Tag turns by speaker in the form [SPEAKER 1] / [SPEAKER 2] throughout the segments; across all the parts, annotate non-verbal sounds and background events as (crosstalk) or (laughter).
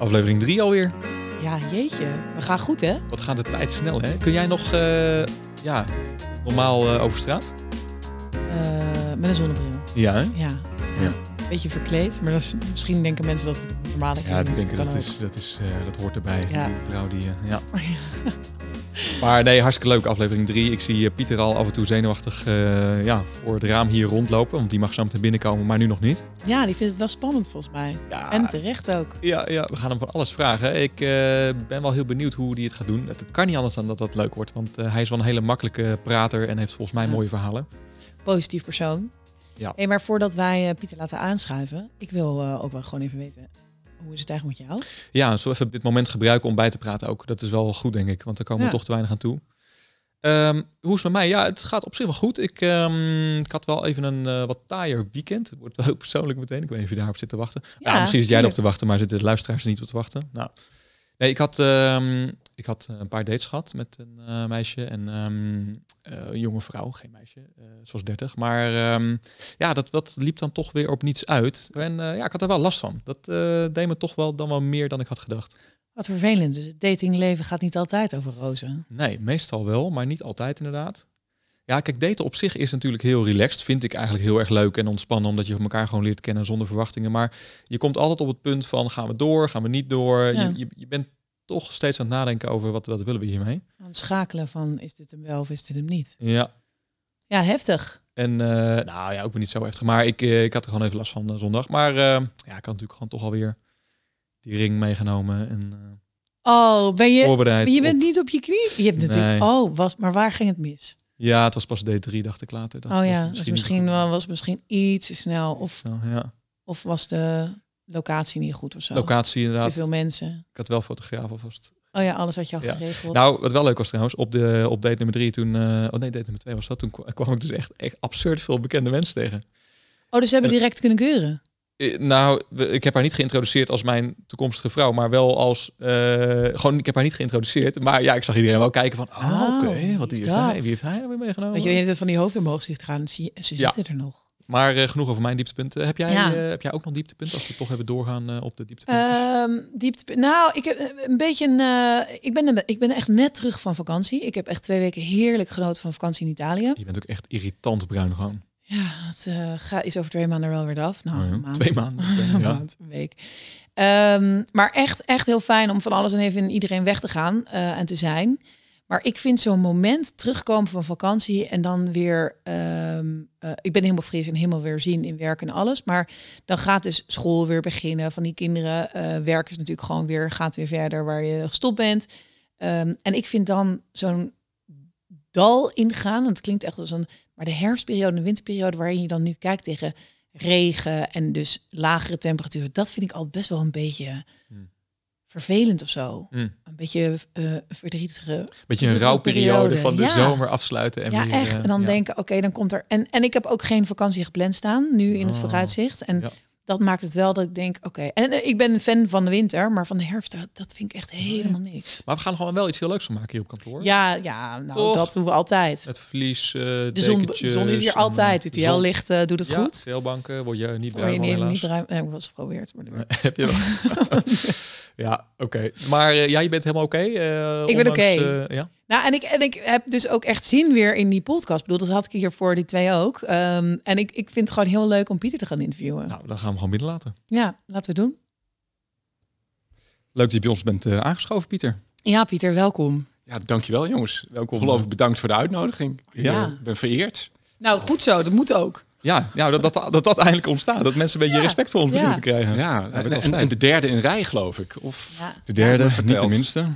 [SPEAKER 1] Aflevering 3 alweer.
[SPEAKER 2] Ja, jeetje. We gaan goed, hè?
[SPEAKER 1] Wat gaat de tijd snel, hè? Kun jij nog eh, ja, normaal eh, over straat?
[SPEAKER 2] Eh, met een zonnebril.
[SPEAKER 1] Ja, hè?
[SPEAKER 2] Ja. ja.
[SPEAKER 1] Ja.
[SPEAKER 2] Beetje verkleed, maar dat is, misschien denken mensen dat het normale
[SPEAKER 1] Ja,
[SPEAKER 2] kleding
[SPEAKER 1] ik
[SPEAKER 2] is.
[SPEAKER 1] denk dat, is, dat, is, dat hoort erbij.
[SPEAKER 2] Ja.
[SPEAKER 1] Die vrouw die, ja. (laughs) Maar nee, hartstikke leuk aflevering 3. Ik zie eh, Pieter al af en toe zenuwachtig eh, ja, voor het raam hier rondlopen. Want die mag zo meteen binnenkomen, maar nu nog niet.
[SPEAKER 2] Ja, die vindt het wel spannend volgens mij.
[SPEAKER 1] Ja,
[SPEAKER 2] En terecht ook.
[SPEAKER 1] ja, ja, we gaan hem van alles vragen. Ik eh, ben wel heel benieuwd hoe hij het gaat doen. Het kan niet anders dan dat dat leuk wordt. Want hij is wel een hele makkelijke prater en heeft volgens mij
[SPEAKER 2] Ja.
[SPEAKER 1] mooie verhalen.
[SPEAKER 2] Positief persoon.
[SPEAKER 1] Ja.
[SPEAKER 2] Hey, maar voordat wij Pieter laten aanschuiven, ik wil ook wel gewoon even weten, hoe is het eigenlijk met jou?
[SPEAKER 1] Ja, we even dit moment gebruiken om bij te praten ook. Dat is wel goed, denk ik, want daar komen we toch te weinig aan toe. Ehm, hoe is het met mij? Ja, het gaat op zich wel goed. Ik, ehm, ik had wel even een eh, wat taaier weekend. Het wordt wel heel persoonlijk meteen. Ik weet niet of je daarop zit te wachten. Ja, misschien zit jij erop te wachten, maar zitten de luisteraars er niet op te wachten. Nou, nee, ik had, ehm, ik had een paar dates gehad met een eh, meisje en ehm, eh, een jonge vrouw, geen meisje, eh ze was 30. Maar ehm, ja, dat, dat liep dan toch weer op niets uit. En eh, ja, ik had er wel last van. Dat eh, deed me toch wel dan wel meer dan ik had gedacht.
[SPEAKER 2] Wat vervelend. Dus het datingleven gaat niet altijd over rozen.
[SPEAKER 1] Nee, meestal wel, maar niet altijd inderdaad. Ja, kijk, daten op zich is natuurlijk heel relaxed. Vind ik eigenlijk heel erg leuk en ontspannen, omdat je elkaar gewoon leert kennen zonder verwachtingen. Maar je komt altijd op het punt van, gaan we door, gaan we niet door?
[SPEAKER 2] Ja.
[SPEAKER 1] Je, je, je bent toch steeds aan het nadenken over, wat, wat willen we hiermee?
[SPEAKER 2] Aan het schakelen van, is dit hem wel of is dit hem niet?
[SPEAKER 1] Ja,
[SPEAKER 2] Ja, heftig.
[SPEAKER 1] en eh, nou ja, ook weer niet zo heftig. Maar ik, eh, ik had er gewoon even last van eh, zondag. Maar ja, ik had natuurlijk gewoon toch alweer die ring meegenomen en
[SPEAKER 2] Oh, ben je...
[SPEAKER 1] voorbereid.
[SPEAKER 2] Je bent
[SPEAKER 1] op-
[SPEAKER 2] niet op je knie. Je hebt natuurlijk.
[SPEAKER 1] Nee.
[SPEAKER 2] Oh, was, maar waar ging het mis?
[SPEAKER 1] Ja, het was pas D3, dacht ik later. Dat
[SPEAKER 2] oh
[SPEAKER 1] was
[SPEAKER 2] ja,
[SPEAKER 1] niet
[SPEAKER 2] misschien
[SPEAKER 1] goed.
[SPEAKER 2] wel was misschien iets te snel. Of,
[SPEAKER 1] Zo, ja.
[SPEAKER 2] of was de locatie niet goed of zo?
[SPEAKER 1] Locatie
[SPEAKER 2] Te
[SPEAKER 1] inderdaad.
[SPEAKER 2] veel mensen.
[SPEAKER 1] Ik had wel fotograaf alvast.
[SPEAKER 2] Oh ja, alles had je al
[SPEAKER 1] Ja.
[SPEAKER 2] geregeld.
[SPEAKER 1] Nou, wat wel leuk was trouwens, op, de, op date nummer drie toen... eh, oh nee, date nummer twee was dat. Toen kwa- kwam ik dus echt, echt absurd veel bekende mensen tegen.
[SPEAKER 2] oh, dus ze hebben direct kunnen keuren.
[SPEAKER 1] Eh, Nou, ik heb haar niet geïntroduceerd als mijn toekomstige vrouw, maar wel als... eh, gewoon, ik heb haar niet geïntroduceerd. Maar ja, ik zag iedereen wel kijken van... Oh,
[SPEAKER 2] Oh,
[SPEAKER 1] oké,
[SPEAKER 2] wie
[SPEAKER 1] wat die heeft hij, wie heeft hij nou weer meegenomen?
[SPEAKER 2] Dat je de hele tijd van die hoofd omhoog ziet gaan. Ze
[SPEAKER 1] Ja.
[SPEAKER 2] zitten er nog.
[SPEAKER 1] Maar eh, genoeg over mijn dieptepunten. Heb jij,
[SPEAKER 2] Ja.
[SPEAKER 1] eh, heb jij ook nog dieptepunten? Als we toch hebben doorgaan eh, op de dieptepunten.
[SPEAKER 2] Ehm diepte. Nou, ik heb een beetje een. eh, ik, ben een, ik ben echt net terug van vakantie. Ik heb echt twee weken heerlijk genoten van vakantie in Italië.
[SPEAKER 1] je bent ook echt irritant bruin gewoon.
[SPEAKER 2] Ja, het eh, ga, is over twee maanden wel weer af. Nou,
[SPEAKER 1] Oh ja,
[SPEAKER 2] een maand.
[SPEAKER 1] Twee maanden. (laughs)
[SPEAKER 2] een
[SPEAKER 1] ja.
[SPEAKER 2] maand, een week. Ehm, maar echt, echt heel fijn om van alles en even in iedereen weg te gaan eh, en te zijn. Maar ik vind zo'n moment terugkomen van vakantie en dan weer... ehm, eh, ik ben helemaal fris en helemaal weer zin in werk en alles. Maar dan gaat dus school weer beginnen van die kinderen. eh werk is natuurlijk gewoon weer, gaat weer verder waar je gestopt bent. Ehm, en ik vind dan zo'n dal ingaan. Het klinkt echt als een... Maar de herfstperiode en de winterperiode waarin je dan nu kijkt tegen regen en dus lagere temperaturen. Dat vind ik al best wel een beetje
[SPEAKER 1] Hmm.
[SPEAKER 2] Vervelend of zo.
[SPEAKER 1] Mm.
[SPEAKER 2] Een beetje eh verdrietige.
[SPEAKER 1] Beetje een
[SPEAKER 2] Een
[SPEAKER 1] rouwperiode
[SPEAKER 2] periode,
[SPEAKER 1] van de
[SPEAKER 2] ja.
[SPEAKER 1] zomer afsluiten. En
[SPEAKER 2] ja,
[SPEAKER 1] weer,
[SPEAKER 2] echt.
[SPEAKER 1] eh,
[SPEAKER 2] En dan
[SPEAKER 1] ja.
[SPEAKER 2] denken, oké, dan komt er... En, en ik heb ook geen vakantie gepland staan, nu in het
[SPEAKER 1] Oh,
[SPEAKER 2] vooruitzicht. En
[SPEAKER 1] ja.
[SPEAKER 2] dat maakt het wel dat ik denk, oké. En eh, ik ben een fan van de winter, maar van de herfst, dat, vind ik echt helemaal niks.
[SPEAKER 1] Maar we gaan gewoon wel iets heel leuks van maken hier op kantoor.
[SPEAKER 2] Ja, ja, nou,
[SPEAKER 1] Toch?
[SPEAKER 2] dat doen we altijd.
[SPEAKER 1] Met vlies, eh
[SPEAKER 2] De zon, de zon is hier altijd. Het
[SPEAKER 1] TL
[SPEAKER 2] licht doet het
[SPEAKER 1] ja,
[SPEAKER 2] goed.
[SPEAKER 1] TL-banken word je niet bruin van,
[SPEAKER 2] niet,
[SPEAKER 1] helaas.
[SPEAKER 2] niet bruin? Nee, ik was geprobeerd. Maar
[SPEAKER 1] Nee, (laughs) Heb je wel? (laughs) ja, oké. Maar eh, ja, je bent helemaal oké? eh,
[SPEAKER 2] Ik ben oké.
[SPEAKER 1] eh, ja?
[SPEAKER 2] Nou, en ik, en ik heb dus ook echt zin weer in die podcast. Ik bedoel, dat had ik hier voor die twee ook. Ehm, en ik, ik vind het gewoon heel leuk om Pieter te gaan interviewen.
[SPEAKER 1] Nou, dan gaan we gewoon binnenlaten.
[SPEAKER 2] Ja, laten we doen.
[SPEAKER 1] Leuk dat je bij ons bent eh, aangeschoven, Pieter.
[SPEAKER 2] Ja, Pieter, welkom.
[SPEAKER 3] Ja, dankjewel jongens.
[SPEAKER 1] Welkom.
[SPEAKER 3] Ongelooflijk bedankt voor de uitnodiging. Ik
[SPEAKER 1] Ja.
[SPEAKER 3] eh, ben vereerd.
[SPEAKER 2] Nou, goed zo. Dat moet ook.
[SPEAKER 1] Ja, ja dat, dat, dat dat eindelijk ontstaat. Dat mensen een beetje
[SPEAKER 2] Ja.
[SPEAKER 1] respect voor ons
[SPEAKER 2] Ja.
[SPEAKER 1] te krijgen.
[SPEAKER 3] Ja, en, de derde in rij geloof ik. Of
[SPEAKER 2] Ja.
[SPEAKER 1] De derde,
[SPEAKER 3] Ja,
[SPEAKER 1] niet de minste.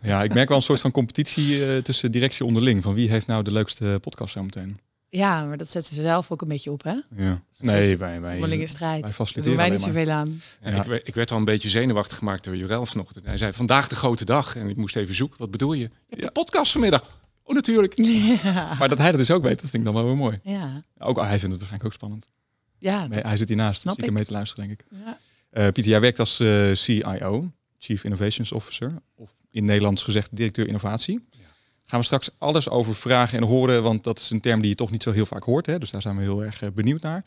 [SPEAKER 1] Ja, ik merk wel een soort van competitie eh, tussen directie onderling. Van wie heeft nou de leukste podcast zo meteen?
[SPEAKER 2] ja, maar dat zetten ze zelf ook een beetje op, hè?
[SPEAKER 1] Ja. Nee, wij, wij,
[SPEAKER 2] Onderlinge strijd.
[SPEAKER 1] wij
[SPEAKER 2] Daar
[SPEAKER 1] faciliteren
[SPEAKER 2] doen wij niet zoveel aan.
[SPEAKER 1] Ja.
[SPEAKER 3] ik, werd- ik werd al een beetje zenuwachtig gemaakt door Jurel vanochtend. Hij zei, vandaag de grote dag. En ik moest even zoeken, wat bedoel je? Je hebt
[SPEAKER 1] Ja.
[SPEAKER 3] de podcast vanmiddag. Oh, natuurlijk. (laughs)
[SPEAKER 2] Ja.
[SPEAKER 1] Maar dat hij dat dus ook weet, dat vind ik dan wel weer mooi.
[SPEAKER 2] Ja.
[SPEAKER 1] Ook, hij vindt het waarschijnlijk ook spannend.
[SPEAKER 2] Ja,
[SPEAKER 1] Nee, hij zit hiernaast,
[SPEAKER 2] Snap
[SPEAKER 1] dus ik mee te luisteren, denk ik.
[SPEAKER 2] ja.
[SPEAKER 1] Eh, Pieter, jij werkt als eh, CIO, Chief Innovations Officer. Of in Nederlands gezegd directeur innovatie.
[SPEAKER 3] Ja.
[SPEAKER 1] Gaan we straks alles over vragen en horen, want dat is een term die je toch niet zo heel vaak hoort. Hè? Dus daar zijn we heel erg benieuwd naar.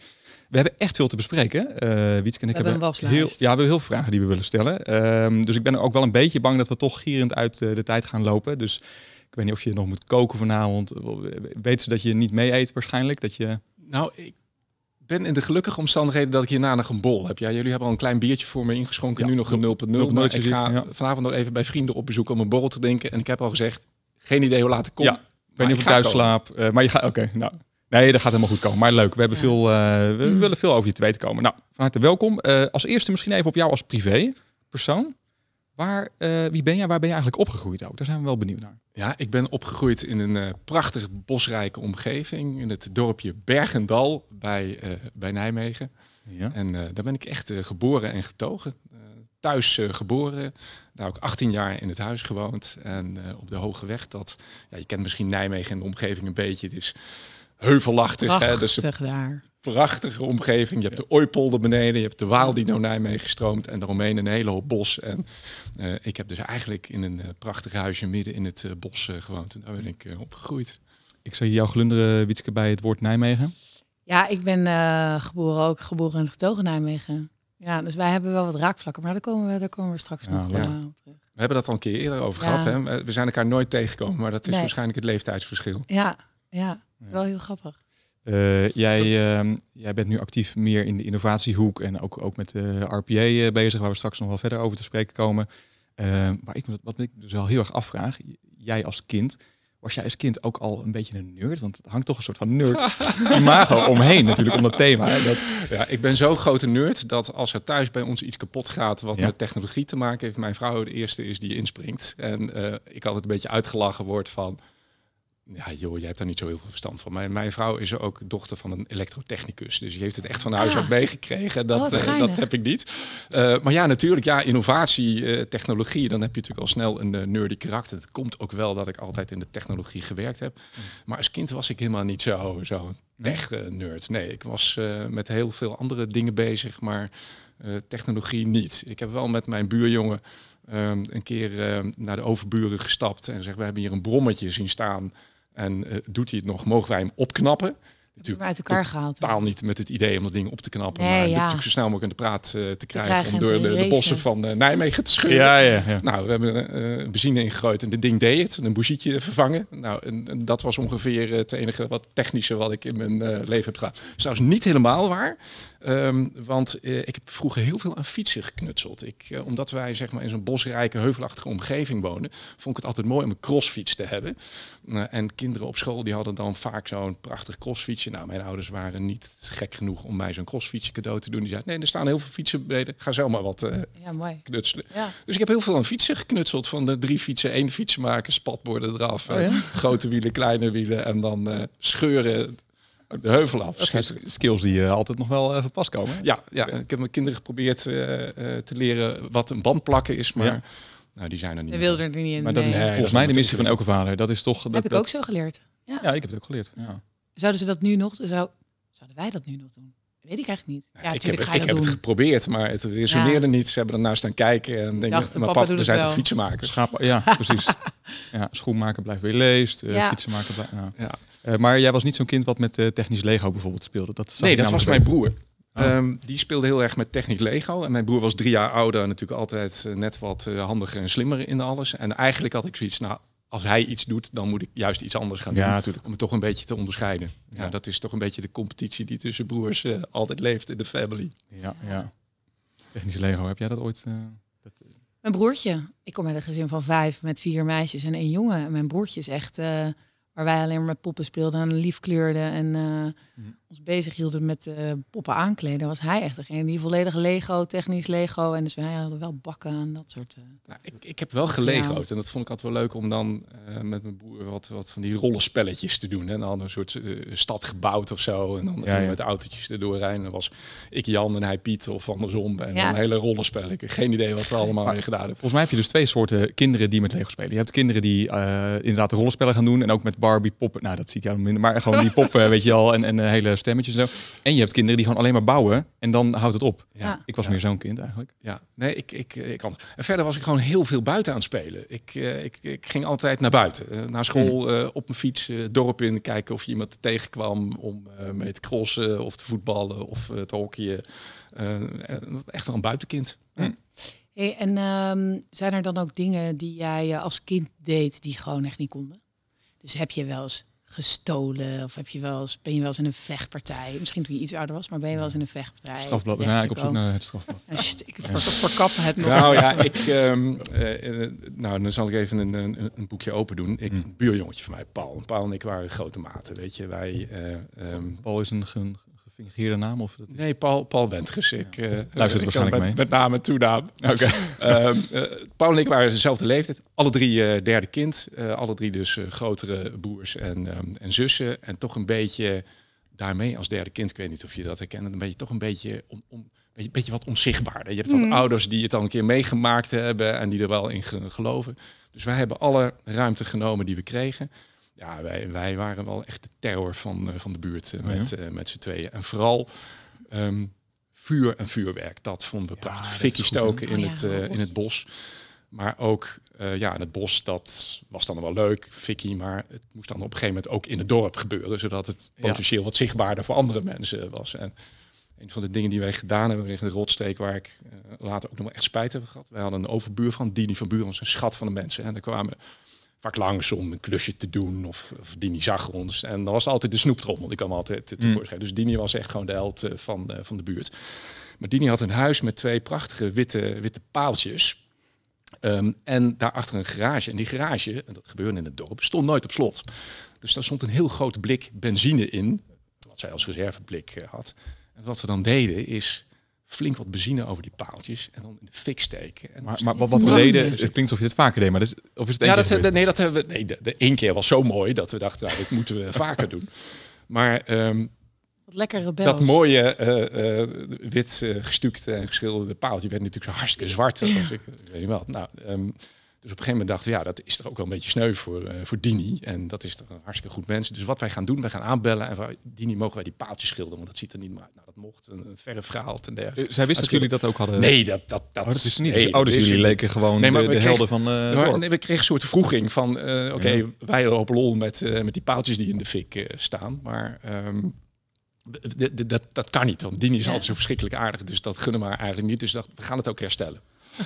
[SPEAKER 1] We hebben echt veel te bespreken. Uh, Wietske en ik
[SPEAKER 2] we hebben,
[SPEAKER 1] heel, ja, we hebben heel veel vragen die we willen stellen. Ehm, dus ik ben ook wel een beetje bang dat we toch gierend uit de tijd gaan lopen. Dus weet niet of je nog moet koken vanavond. Weet ze dat je niet mee eet waarschijnlijk? Dat je...
[SPEAKER 3] Nou, ik ben in de gelukkige omstandigheden dat ik hierna nog een bol heb. Ja, jullie hebben al een klein biertje voor me ingeschonken. nu nog een 0.0. Maar ik ga vanavond nog even bij vrienden op bezoek om een borrel te drinken. En ik heb al gezegd, geen idee hoe laat ik kom. Ja,
[SPEAKER 1] ik weet niet of ik thuis slaap. Uh, maar je gaat, oké, nou. Nee, dat gaat helemaal goed komen. Maar leuk, we, hebben veel, uh, we mm. willen veel over je te weten komen. Nou, van harte welkom. Uh, als eerste misschien even op jou als privé persoon. Waar, uh, wie ben jij? Waar ben je eigenlijk opgegroeid ook? Daar zijn we wel benieuwd naar.
[SPEAKER 3] Ja, ik ben opgegroeid in een uh, prachtige bosrijke omgeving. In het dorpje Bergendal bij, uh, bij Nijmegen. Ja. En daar ben ik echt geboren en getogen. thuis geboren. Daar ook 18 jaar in het huis gewoond. En op de Hoge Weg, dat, ja, je kent misschien Nijmegen en de omgeving een beetje. Het is heuvelachtig.
[SPEAKER 2] Prachtig
[SPEAKER 3] hè? Dus
[SPEAKER 2] daar
[SPEAKER 3] prachtige omgeving. Je hebt de Ooipolder beneden, je hebt de Waal die naar Nijmegen stroomt en daaromheen een hele hoop bos. En uh, ik heb dus eigenlijk in een uh, prachtig huisje midden in het uh, bos gewoond en daar ben ik opgegroeid.
[SPEAKER 1] Ik zou jou glunderen, Wietske, bij het woord Nijmegen.
[SPEAKER 2] Ja, ik ben geboren ook, geboren en getogen Nijmegen. Ja, dus wij hebben wel wat raakvlakken, maar daar komen we, daar komen we straks nog ja. op terug.
[SPEAKER 3] We hebben dat al een keer eerder over gehad. Hè? We zijn elkaar nooit tegengekomen, maar dat is waarschijnlijk het leeftijdsverschil.
[SPEAKER 2] Ja, ja, wel heel grappig.
[SPEAKER 1] Uh, jij, uh, jij bent nu actief meer in de innovatiehoek en ook, ook met de RPA uh, bezig, waar we straks nog wel verder over te spreken komen. maar ik, wat ik dus wel heel erg afvraag, jij als kind, was jij als kind ook al een beetje een nerd? Want het hangt toch een soort van nerd (laughs) imago omheen natuurlijk, om dat thema. Dat...
[SPEAKER 3] Ja, ik ben zo'n grote nerd dat als er thuis bij ons iets kapot gaat wat met technologie te maken heeft, mijn vrouw de eerste is die inspringt. En ik altijd een beetje uitgelachen word van ja, joh, jij hebt daar niet zo heel veel verstand van. Mijn, mijn vrouw is ook dochter van een elektrotechnicus. Dus die heeft het echt van huis ah. uit meegekregen. Dat, uh, dat heb ik niet. Uh, maar ja, natuurlijk, ja, innovatie, uh, technologie, dan heb je natuurlijk al snel een nerdy karakter. Het komt ook wel dat ik altijd in de technologie gewerkt heb. Mm. Maar als kind was ik helemaal niet zo, zo tech nerd. Nee, ik was met heel veel andere dingen bezig, maar technologie niet. Ik heb wel met mijn buurjongen um, een keer naar de overburen gestapt en zeg, we hebben hier een brommetje zien staan. En uh, doet hij het nog, mogen wij hem opknappen?
[SPEAKER 2] Natuurlijk uit elkaar gehaald.
[SPEAKER 3] Totaal niet met het idee om dat ding op te knappen. Nee, maar ja. natuurlijk zo snel mogelijk in de praat uh, te, krijgen. om door de, de, bossen van uh, Nijmegen te scheuren.
[SPEAKER 1] Ja, ja, ja.
[SPEAKER 3] Nou, we hebben uh, benzine ingegooid en dit ding deed het. Een bougietje vervangen. Nou, en, en dat was ongeveer het enige wat technische wat ik in mijn leven heb gedaan. Dat is trouwens niet helemaal waar. Um, want uh, ik heb vroeger heel veel aan fietsen geknutseld. Ik, uh, omdat wij zeg maar, in zo'n bosrijke, heuvelachtige omgeving wonen, vond ik het altijd mooi om een crossfiets te hebben. Uh, en kinderen op school die hadden dan vaak zo'n prachtig crossfietsje. Nou, mijn ouders waren niet gek genoeg om mij zo'n crossfietsje cadeau te doen. Die zeiden, nee, er staan heel veel fietsen beneden. Ga zelf maar wat ja, mooi. knutselen. Ja. Dus ik heb heel veel aan fietsen geknutseld. Van de drie fietsen, één fiets maken, spatborden eraf. Oh, ja? grote wielen, kleine wielen. En dan scheuren de heuvel af.
[SPEAKER 1] skills die uh, altijd nog wel even pas komen.
[SPEAKER 3] Ja, ja, ik heb mijn kinderen geprobeerd uh, uh, te leren wat een band plakken is, maar ja. nou, die zijn er niet.
[SPEAKER 2] We wilden er niet in.
[SPEAKER 1] Maar dat is volgens mij de missie van elke vader. Dat is toch. Dat,
[SPEAKER 2] heb ik
[SPEAKER 1] dat...
[SPEAKER 2] ook zo geleerd. Ja.
[SPEAKER 1] ja, ik heb het ook geleerd. Ja.
[SPEAKER 2] Zouden ze dat nu nog? Zou, zouden wij dat nu nog doen? Weet ik eigenlijk niet. Ja,
[SPEAKER 3] ik heb, ga je ik heb het geprobeerd, maar het resoneerde niet. Ze hebben ernaar staan kijken en denken, maar papa, er zijn toch fietsenmakers?
[SPEAKER 1] Schaap, ja, (laughs) precies. ja, schoenmaker blijft weer leest, uh, fietsenmaker blijft... Ja. Uh, maar jij was niet zo'n kind wat met uh, technisch Lego bijvoorbeeld speelde?
[SPEAKER 3] Dat nee, dat was mijn broer. Oh. Um, die speelde heel erg met technisch Lego. En mijn broer was drie jaar ouder, natuurlijk altijd uh, net wat handiger en slimmer in alles. En eigenlijk had ik zoiets, nou, als hij iets doet, dan moet ik juist iets anders gaan doen. Ja, natuurlijk. Om het toch een beetje te onderscheiden. Ja. ja. dat is toch een beetje de competitie die tussen broers altijd leeft in de family.
[SPEAKER 1] Ja, ja. Technische Lego, heb jij dat ooit... Dat...
[SPEAKER 2] Mijn broertje. Ik kom uit een gezin van vijf met vier meisjes en één jongen. En mijn broertje is echt waar wij alleen maar met poppen speelden en lief kleurden en uh, mm. Ons bezig hielden met uh, poppen aankleden, was hij echt degene die volledig Lego, technisch Lego en dus wij hadden wel bakken en dat soort. Uh,
[SPEAKER 3] nou, ik, ik heb wel gelego'd en dat vond ik altijd wel leuk om dan met mijn broer wat, wat van die rollenspelletjes te doen. En dan een soort stad gebouwd of zo en dan ja, ja. met autootjes erdoor rijden. Dan was ik Jan en hij Piet of andersom en ja. dan hele rollenspel. Ik heb geen idee wat we allemaal mee gedaan hebben.
[SPEAKER 1] Volgens mij heb je dus twee soorten kinderen die met Lego spelen. Je hebt kinderen die inderdaad rollenspellen gaan doen en ook met Barbie poppen. Nou, dat zie ik jou minder. Maar gewoon die (laughs) poppen, weet je al. En, en hele stemmetjes en zo. En je hebt kinderen die gewoon alleen maar bouwen en dan houdt het op.
[SPEAKER 2] Ja.
[SPEAKER 1] Ik was
[SPEAKER 3] Ja.
[SPEAKER 1] meer zo'n kind eigenlijk.
[SPEAKER 3] Ja, nee, ik, ik, ik kan. En verder was ik gewoon heel veel buiten aan het spelen. Ik, eh, ik, ik ging altijd naar buiten. Eh, naar school, eh, op mijn fiets, eh, dorp in, kijken of je iemand tegenkwam om eh, mee te crossen of te voetballen of eh, te hockeyen. Eh, eh, echt wel een buitenkind.
[SPEAKER 2] Hey, en ehm, zijn er dan ook dingen die jij eh, als kind deed die gewoon echt niet konden? Dus heb je wel eens gestolen of heb je wel eens, ben je wel eens in een vechtpartij? Misschien toen je iets ouder was, maar ben je wel eens in een vechtpartij?
[SPEAKER 1] Strafblad. We zijn eigenlijk op zoek naar het strafblad.
[SPEAKER 2] Ja, sst, ik ver, verkappen het nog.
[SPEAKER 3] Nou ja, ik, ehm, eh, eh, nou, dan zal ik even een, een, een boekje open doen. Ik, een buurjongetje van mij, Paul. Paul en ik waren grote maten, weet je. Wij, eh, ehm,
[SPEAKER 1] Paul is een ge- gefingeerde naam of dat is...
[SPEAKER 3] Nee, Paul, Paul Wentges. Ik, eh,
[SPEAKER 1] Luistert
[SPEAKER 3] ik
[SPEAKER 1] waarschijnlijk
[SPEAKER 3] met,
[SPEAKER 1] mee.
[SPEAKER 3] Met naam en toenaam. (laughs) Oké. Ehm, eh, Paul en ik waren dezelfde leeftijd. Alle drie eh, derde kind. Eh, alle drie dus eh, grotere broers en, ehm, en zussen. En toch een beetje daarmee als derde kind. Ik weet niet of je dat herkent. Een beetje, toch een beetje, om, om, beetje, beetje wat onzichtbaarder. Je hebt wat
[SPEAKER 2] Mhm.
[SPEAKER 3] ouders die het al een keer meegemaakt hebben. En die er wel in ge- geloven. Dus wij hebben alle ruimte genomen die we kregen. Ja, wij, wij waren wel echt de terror van, eh, van de buurt eh,
[SPEAKER 1] Oh ja?
[SPEAKER 3] met, eh, met z'n tweeën. En vooral ehm, vuur en vuurwerk, dat vonden we
[SPEAKER 1] Ja,
[SPEAKER 3] prachtig. Fikkie stoken in,
[SPEAKER 2] Oh ja,
[SPEAKER 3] het, eh, in het bos. Maar ook eh, ja, in het bos, dat was dan wel leuk, fikkie. Maar het moest dan op een gegeven moment ook in het dorp gebeuren. Zodat het
[SPEAKER 1] Ja.
[SPEAKER 3] potentieel wat zichtbaarder voor andere mensen was. En een van de dingen die wij gedaan hebben richting de rotsteek, waar ik later ook nog wel echt spijt heb gehad. Wij hadden een overbuur van Dini van Buren, was een schat van de mensen. En daar kwamen vaak langs om een klusje te doen. Of, of Dini zag ons. En dan was altijd de snoeptrommel. Die kwam altijd
[SPEAKER 1] Mm.
[SPEAKER 3] tevoorschijn. Dus Dini was echt gewoon de held eh, van, eh, van de buurt. Maar Dini had een huis met twee prachtige witte, witte paaltjes. Ehm, en daarachter een garage. En die garage, en dat gebeurde in het dorp, stond nooit op slot. Dus daar stond een heel groot blik benzine in. Wat zij als reserveblik eh, had. En wat we dan deden is flink wat benzine over die paaltjes. En dan in de fik steken. En
[SPEAKER 1] Maar,
[SPEAKER 3] dan
[SPEAKER 1] maar wat, wat
[SPEAKER 2] meer.
[SPEAKER 1] het klinkt alsof je het vaker deed, maar dat is, of is het één
[SPEAKER 3] ja,
[SPEAKER 1] keer
[SPEAKER 3] dat, nee, dat hebben we. Nee, de, de één keer was zo mooi dat we dachten, nou, dit moeten we (laughs) vaker doen. Maar ehm,
[SPEAKER 2] Wat lekker rebels.
[SPEAKER 3] dat mooie eh, eh, wit gestukte en geschilderde paaltje werd natuurlijk zo hartstikke zwart. (laughs) Ik, ik weet niet wel. Nou, ehm, dus op een gegeven moment dachten we, ja, dat is toch ook wel een beetje sneu voor, eh, voor Dini. En dat is toch een hartstikke goed mens. Dus wat wij gaan doen, wij gaan aanbellen en wij, Dini, mogen wij die paaltjes schilderen? Want dat ziet er niet meer uit. Nou, dat mocht, een, een verre verhaal en dergelijke.
[SPEAKER 1] Eh, Zij wisten dat jullie dat ook hadden?
[SPEAKER 3] Nee, dat, dat, dat,
[SPEAKER 1] Oh, dat is niet.
[SPEAKER 3] nee,
[SPEAKER 1] dus ouders jullie leken gewoon
[SPEAKER 3] Nee, maar
[SPEAKER 1] de,
[SPEAKER 3] we
[SPEAKER 1] de
[SPEAKER 3] kregen-
[SPEAKER 1] helden van eh
[SPEAKER 3] maar, nee, we kregen een soort vroeging van, eh, oké,
[SPEAKER 1] Ja.
[SPEAKER 3] wij lopen lol met, eh, met die paaltjes die in de fik eh, staan. Maar ehm, d- dat, dat kan niet, want Dini is
[SPEAKER 2] Ja.
[SPEAKER 3] altijd zo verschrikkelijk aardig. Dus dat gunnen we haar eigenlijk niet. Dus dacht, we gaan het ook herstellen. (laughs)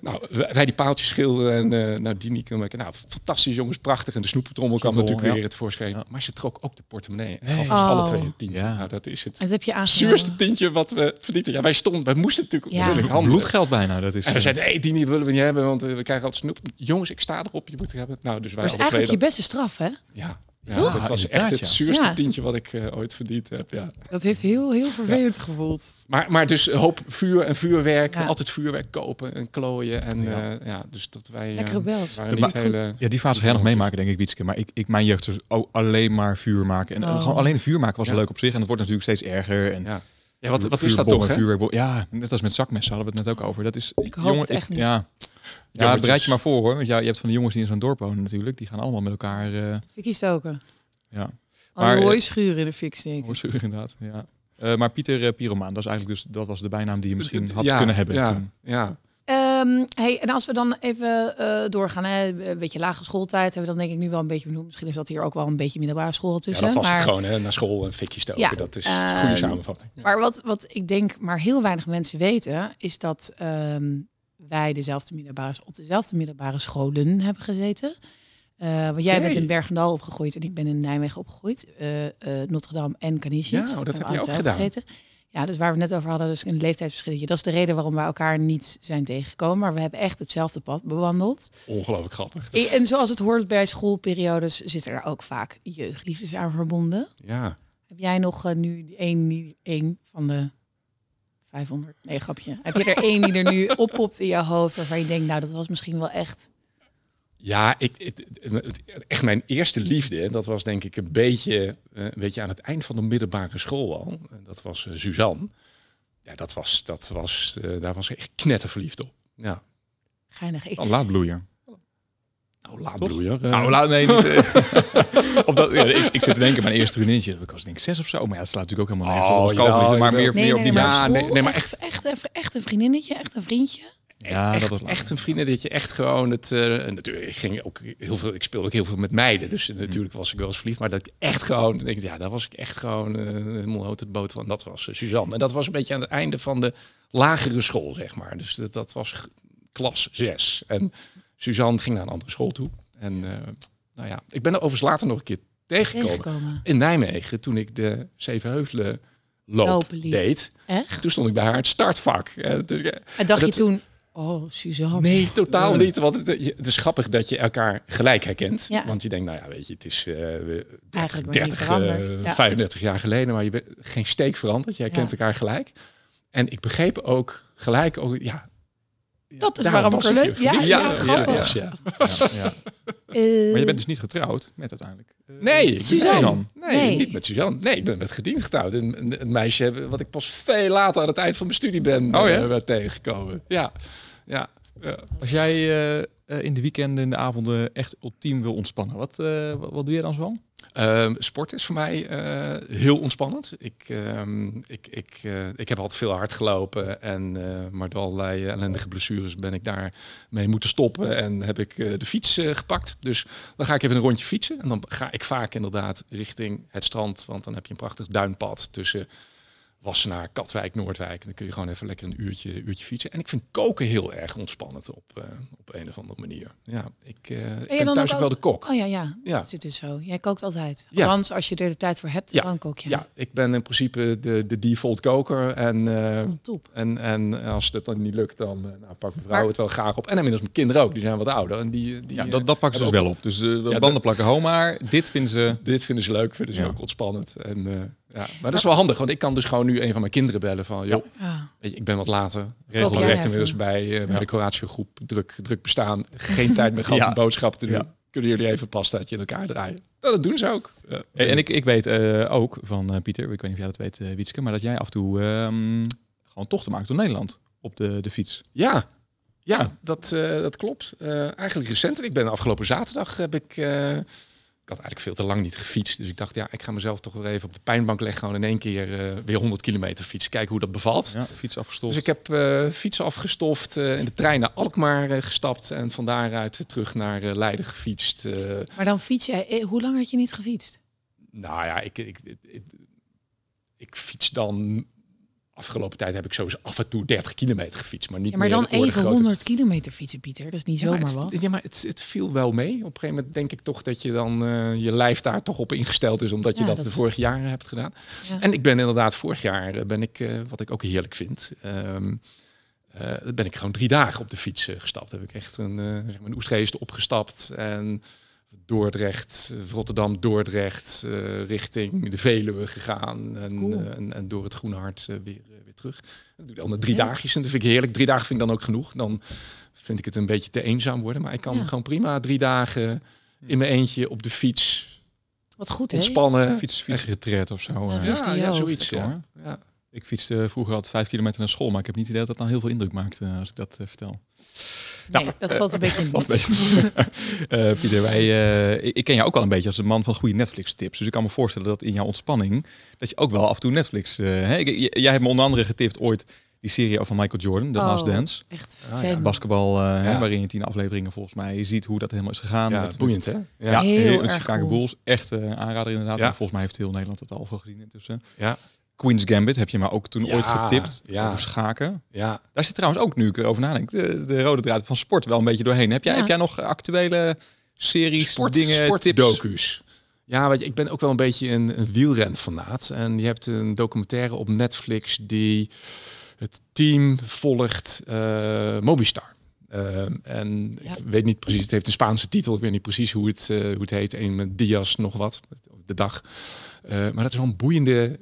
[SPEAKER 3] nou, wij die paaltjes schilderen en eh nou, Dini kunnen we nou, fantastisch jongens, prachtig. En de snoeptrommel kwam natuurlijk
[SPEAKER 1] ja.
[SPEAKER 3] weer het voorschijn.
[SPEAKER 1] Ja.
[SPEAKER 3] Maar ze trok ook de portemonnee en gaf ons
[SPEAKER 2] Oh.
[SPEAKER 3] alle twee een tientje.
[SPEAKER 1] Ja.
[SPEAKER 3] Nou, dat is het
[SPEAKER 2] En dat heb je
[SPEAKER 3] zuurste tientje wat we verdienten. Ja, wij stonden, wij moesten natuurlijk
[SPEAKER 2] Ja.
[SPEAKER 3] handelen.
[SPEAKER 1] Bloedgeld bijna, dat is...
[SPEAKER 3] En we
[SPEAKER 1] eh,
[SPEAKER 3] zeiden, nee, die niet willen we niet hebben, want eh, we krijgen altijd snoep. Jongens, ik sta erop, je moet er hebben. Nou, dus wij
[SPEAKER 2] Dat is
[SPEAKER 3] alle twee
[SPEAKER 2] eigenlijk je beste straf, hè?
[SPEAKER 3] Ja, ja
[SPEAKER 2] Toch?
[SPEAKER 3] dat was echt het zuurste
[SPEAKER 2] Ja.
[SPEAKER 3] tientje wat ik eh, ooit verdiend heb. Ja.
[SPEAKER 2] Dat heeft heel, heel vervelend gevoeld.
[SPEAKER 3] Maar, maar dus een hoop vuur en vuurwerk,
[SPEAKER 2] Ja.
[SPEAKER 3] altijd vuurwerk kopen en klooien. En
[SPEAKER 1] Ja.
[SPEAKER 3] ja, ja dus dat wij
[SPEAKER 2] Lekker
[SPEAKER 3] eh,
[SPEAKER 1] Maar
[SPEAKER 3] niet hele...
[SPEAKER 1] Ja, die fase ga jij nog meemaken, denk ik, Wietske. Maar ik, ik, mijn jeugd was ook alleen maar vuur maken. En eh,
[SPEAKER 2] Oh.
[SPEAKER 1] gewoon alleen vuur maken was
[SPEAKER 3] Ja.
[SPEAKER 1] leuk op zich. En het wordt natuurlijk steeds erger. En
[SPEAKER 3] Ja, ja wat, wat is dat toch, hè?
[SPEAKER 1] Ja, net als met zakmessen hadden we het net ook over. Dat is,
[SPEAKER 2] Ik hoop het echt niet.
[SPEAKER 1] Ja, ja
[SPEAKER 3] Jongetjes.
[SPEAKER 1] bereid je maar voor hoor. Want ja, je hebt van de jongens die in zo'n dorp wonen natuurlijk. Die gaan allemaal met elkaar... eh
[SPEAKER 2] Fikkie stoken.
[SPEAKER 1] ja, Maar,
[SPEAKER 2] een
[SPEAKER 1] eh,
[SPEAKER 2] mooie schuur in de fik steken.
[SPEAKER 1] Hoorzuur inderdaad. Ja. Eh, maar Pieter uh, Pyromaan, dat, is eigenlijk dus, dat was de bijnaam die je misschien had
[SPEAKER 3] Ja,
[SPEAKER 1] kunnen hebben
[SPEAKER 3] Ja,
[SPEAKER 1] toen.
[SPEAKER 3] ja.
[SPEAKER 2] Ehm, hey, en als we dan even eh, doorgaan, hè, een beetje lage schooltijd, hebben we dan denk ik nu wel een beetje benoemd. Misschien is dat hier ook wel een beetje middelbare school
[SPEAKER 3] ja,
[SPEAKER 2] tussen.
[SPEAKER 3] dat was
[SPEAKER 2] maar,
[SPEAKER 3] het gewoon, hè? Naar school en fikjes stoken.
[SPEAKER 2] Ja,
[SPEAKER 3] dat is een
[SPEAKER 2] ehm,
[SPEAKER 3] goede samenvatting. Ja.
[SPEAKER 2] Maar wat, wat ik denk, maar heel weinig mensen weten, is dat ehm, wij dezelfde middelbare, op dezelfde middelbare scholen hebben gezeten. Eh, want jij bent in Bergendal opgegroeid en ik ben in Nijmegen opgegroeid. Eh, eh, Notre Dame en Canisius.
[SPEAKER 3] Ja, oh, dat heb
[SPEAKER 2] we
[SPEAKER 3] je ook gedaan.
[SPEAKER 2] Gezeten. Ja, dus waar we net over hadden, dus een leeftijdsverschilletje. Dat is de reden waarom wij elkaar niet zijn tegengekomen. Maar we hebben echt hetzelfde pad bewandeld.
[SPEAKER 3] Ongelooflijk grappig.
[SPEAKER 2] En en zoals het hoort bij schoolperiodes, zitten er ook vaak jeugdliefdes aan verbonden.
[SPEAKER 3] Ja.
[SPEAKER 2] Heb jij nog nu één, één van de 500? Nee, grapje. Heb je er één die er nu (laughs) oppopt in je hoofd waarvan je denkt, nou, dat was misschien wel echt.
[SPEAKER 3] Ja, ik, het, echt mijn eerste liefde, en dat was denk ik een beetje, eh, een beetje aan het eind van de middelbare school al. Dat was eh, Suzanne. Ja, dat was, dat was, eh, daar was ik echt knetterverliefd op. Ja.
[SPEAKER 2] Geinig. Ik,
[SPEAKER 1] Een laadbloeier.
[SPEAKER 3] Nou, laat bloeien.
[SPEAKER 1] Uh. Nou, laat, nee, niet. (laughs) op dat, ja, ik, ik, zit te denken, mijn eerste vriendinnetje, ik was denk ik zes of zo. Maar ja, het slaat natuurlijk ook helemaal nergens
[SPEAKER 3] oh,
[SPEAKER 1] op. maar meer,
[SPEAKER 2] nee,
[SPEAKER 1] meer op die
[SPEAKER 2] ja, nee, nee, maar echt, echt, echt, echt een vriendinnetje, echt een vriendje.
[SPEAKER 3] Ja, echt, dat was echt een vrienden dat je echt gewoon het. Uh, natuurlijk, ik ging ook heel veel. Ik speelde ook heel veel met meiden, dus natuurlijk was ik wel eens verliefd. Maar dat ik echt gewoon denk, ja, daar was ik echt gewoon uh, helemaal het boot van. Dat was uh, Suzanne. En dat was een beetje aan het einde van de lagere school, zeg maar. Dus dat, dat was klas 6. En Suzanne ging naar een andere school toe. En nou ja, ik ben er overigens later nog een keer tegengekomen, in Nijmegen toen ik de Zevenheuvelen loop deed.
[SPEAKER 2] Echt?
[SPEAKER 3] Toen stond ik bij haar het startvak.
[SPEAKER 2] Dus, en dacht je toen, Oh, Suzanne.
[SPEAKER 3] Nee, totaal niet. Want het, het, is grappig dat je elkaar gelijk herkent. Ja. Want je denkt, nou ja, weet je, het is uh, 30, 30 uh, 35 jaar geleden, maar je bent geen steek veranderd. Je herkent elkaar gelijk. En ik begreep ook gelijk, ook, ja,
[SPEAKER 2] dat is waarom ik er leuk. Ja, ja, ja, grappig.
[SPEAKER 1] Ja, ja. Uh, (laughs) maar je bent dus niet getrouwd met uiteindelijk.
[SPEAKER 3] Uh, nee, Suzanne. Nee, nee, niet met Suzanne. Nee, ik ben met gediend getrouwd. Een, een, meisje wat ik pas veel later aan het eind van mijn studie ben oh, ja? uh, tegengekomen. Ja ja. ja.
[SPEAKER 1] Als jij uh, in de weekenden en de avonden echt ultiem wil ontspannen, wat, uh, wat doe je dan zo?
[SPEAKER 3] Uh, sport is voor mij heel ontspannend. Ik, ehm, ik, ik, ik heb altijd veel hard gelopen en maar door allerlei ellendige blessures ben ik daar mee moeten stoppen en heb ik de fiets gepakt. Dus dan ga ik even een rondje fietsen en dan ga ik vaak inderdaad richting het strand, want dan heb je een prachtig duinpad tussen Wassenaar, Katwijk, Noordwijk. dan kun je gewoon even lekker een uurtje, uurtje fietsen. En ik vind koken heel erg ontspannend op, uh, op een of andere manier. Ja, ik, uh, ik ben thuis ook wel de kok.
[SPEAKER 2] Oh ja, ja, ja. Dat zit dus zo. Jij kookt altijd. Althans, als je er de tijd voor hebt, ja. dan kook je.
[SPEAKER 3] Ja, ik ben in principe de, de default koker. En, uh, top. En, en als het dan niet lukt, dan nou, pak mijn vrouw het wel graag op. En inmiddels mijn kinderen ook. Die zijn wat ouder. En die, die,
[SPEAKER 1] ja, dat, dat pakken ze dus wel op. Dus uh, banden plakken home maar. Dit vinden ze...
[SPEAKER 3] Dit vinden ze leuk. Vinden ze ook ontspannend. En ja, maar dat is wel handig, want ik kan dus gewoon nu een van mijn kinderen bellen van, joh, ja. weet je, ik ben wat later. Regelrecht inmiddels bij, uh, bij de Kroatische groep druk, druk bestaan. Geen tijd meer gehad (laughs) om boodschappen te doen. Kunnen jullie even pastaatje in elkaar draaien? Nou, dat doen ze ook.
[SPEAKER 1] En ik, ik weet uh, ook van uh, Pieter, ik weet niet of jij dat weet, uh, Wietske, maar dat jij af en toe um, gewoon tochten maakt door Nederland op de, de fiets.
[SPEAKER 3] Ja, ja, Dat, dat klopt. eigenlijk recent. Ik ben afgelopen zaterdag heb ik ik had eigenlijk veel te lang niet gefietst. Dus ik dacht, ja, ik ga mezelf toch weer even op de pijnbank leggen. Gewoon in één keer uh, weer 100 kilometer fietsen. Kijken hoe dat bevalt.
[SPEAKER 1] Ja, fiets afgestoft.
[SPEAKER 3] Dus ik heb uh, fietsen afgestoft. Uh, in de trein naar Alkmaar gestapt. En van daaruit terug naar Leiden gefietst.
[SPEAKER 2] maar dan fiets jij... Hoe lang had je niet gefietst?
[SPEAKER 3] Nou ja, ik, ik, ik, ik fiets dan afgelopen tijd heb ik sowieso af en toe 30 kilometer gefietst. Maar, niet
[SPEAKER 2] ja, maar dan even 100 kilometer fietsen, Pieter. Dat is niet zomaar
[SPEAKER 3] het,
[SPEAKER 2] wat.
[SPEAKER 3] Ja, maar het, het, viel wel mee. Op een gegeven moment denk ik toch dat je dan uh, je lijf daar toch op ingesteld is, omdat je dat, de vorige jaren hebt gedaan. Ja. En ik ben inderdaad vorig jaar, eh, ben ik, uh, wat ik ook heerlijk vind, um, ben ik gewoon drie dagen op de fiets gestapt. Heb ik echt een, zeg maar een opgestapt en Dordrecht, Rotterdam, Dordrecht, uh, richting de Veluwe gegaan. En, cool. uh, en, en, door het Groene Hart uh, weer, weer terug. Dat doe ik dan drie ja. dagjes en dat vind ik heerlijk. Drie dagen vind ik dan ook genoeg. Dan vind ik het een beetje te eenzaam worden. Maar ik kan ja. gewoon prima drie dagen in mijn eentje op de fiets.
[SPEAKER 2] Wat goed,
[SPEAKER 3] Ontspannen.
[SPEAKER 1] Hè? Fiets, fietsretreat of zo.
[SPEAKER 3] Ja, ja, ja zoiets. Ja.
[SPEAKER 1] Ik fietste vroeger altijd vijf kilometer naar school. Maar ik heb niet het idee dat dat nou heel veel indruk maakt als ik dat vertel.
[SPEAKER 2] Nee, nou, dat valt een beetje in.
[SPEAKER 1] uh, (laughs) Pieter, wij, uh, ik ken jou ook al een beetje als een man van goede Netflix-tips. Dus ik kan me voorstellen dat in jouw ontspanning, dat je ook wel af en toe Netflix... Uh, hè? Jij hebt me onder andere getipt ooit die serie over Michael Jordan, The oh, Last Dance.
[SPEAKER 2] Echt ah, ja.
[SPEAKER 1] Basketbal, ja. hè, waarin je tien afleveringen volgens mij ziet hoe dat helemaal is gegaan.
[SPEAKER 3] Ja, met, boeiend hè? Ja,
[SPEAKER 1] ja heel, heel Chicago cool. Bulls. Echt aanrader inderdaad. volgens mij heeft heel Nederland het al veel gezien intussen.
[SPEAKER 3] Ja.
[SPEAKER 1] Queen's Gambit heb je maar ook toen ooit getipt ja. over schaken.
[SPEAKER 3] Ja.
[SPEAKER 1] Daar zit trouwens ook, nu ik erover nadenk, de, de rode draad van sport wel een beetje doorheen. Heb jij, heb jij nog actuele series, sport, dingen,
[SPEAKER 3] sportdocu's? Ja, weet je, ik ben ook wel een beetje een, een wielrenfanaat. En je hebt een documentaire op Netflix die het team volgt uh, Mobistar. Uh, en ja. ik weet niet precies, het heeft een Spaanse titel. Ik weet niet precies hoe het, uh, hoe het heet. Een met Diaz nog wat, de dag. Uh, maar dat is wel een boeiende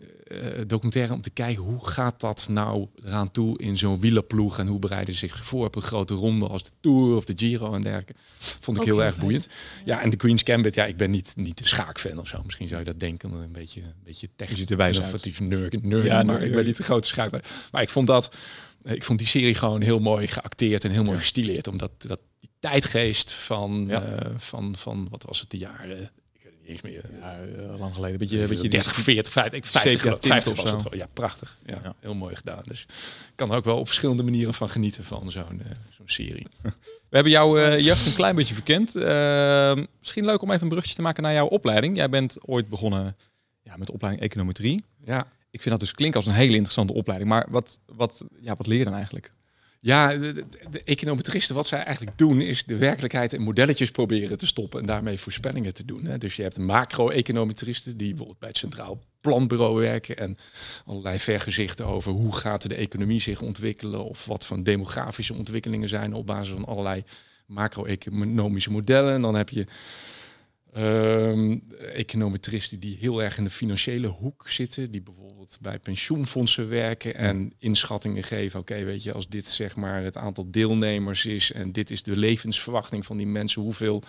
[SPEAKER 3] documentaire om te kijken hoe gaat dat nou eraan toe in zo'n wielerploeg en hoe bereiden ze zich voor op een grote ronde als de Tour of de Giro en dergelijke. Vond ik heel, heel erg boeiend. Ja, en de Queen's Gambit, ja, ik ben niet, niet de schaakfan of zo. Misschien zou je dat denken, een beetje, een beetje technisch, innovatief nerd, nerd ja, maar ik ben niet de grote schaak. Maar ik vond dat, ik vond die serie gewoon heel mooi geacteerd en heel mooi gestileerd, omdat dat tijdgeest van, van, van, wat was het, de jaren eens meer.
[SPEAKER 1] Ja, uh, lang geleden. Beetje,
[SPEAKER 3] beetje 30, 40, 50, 50, 50 was het Ja, prachtig. Ja, ja, heel mooi gedaan. Dus ik kan er ook wel op verschillende manieren van genieten van zo'n uh, zo'n serie. (laughs)
[SPEAKER 1] We hebben jouw uh, jeugd een klein beetje verkend. Ehm, misschien leuk om even een brugje te maken naar jouw opleiding. Jij bent ooit begonnen ja, met de opleiding econometrie.
[SPEAKER 3] Ja.
[SPEAKER 1] Ik vind dat dus klinkt als een hele interessante opleiding. Maar wat, wat, ja, wat leer je dan eigenlijk?
[SPEAKER 3] Ja, de, econometristen, wat zij eigenlijk doen, is de werkelijkheid in modelletjes proberen te stoppen en daarmee voorspellingen te doen. Hè. Dus je hebt macro-econometristen die bijvoorbeeld bij het Centraal Planbureau werken en allerlei vergezichten over hoe gaat de economie zich ontwikkelen of wat van demografische ontwikkelingen zijn op basis van allerlei macro-economische modellen. En dan heb je Um, econometristen die heel erg in de financiële hoek zitten, die bijvoorbeeld bij pensioenfondsen werken en inschattingen geven. Oké, weet je, als dit zeg maar het aantal deelnemers is en dit is de levensverwachting van die mensen, hoeveel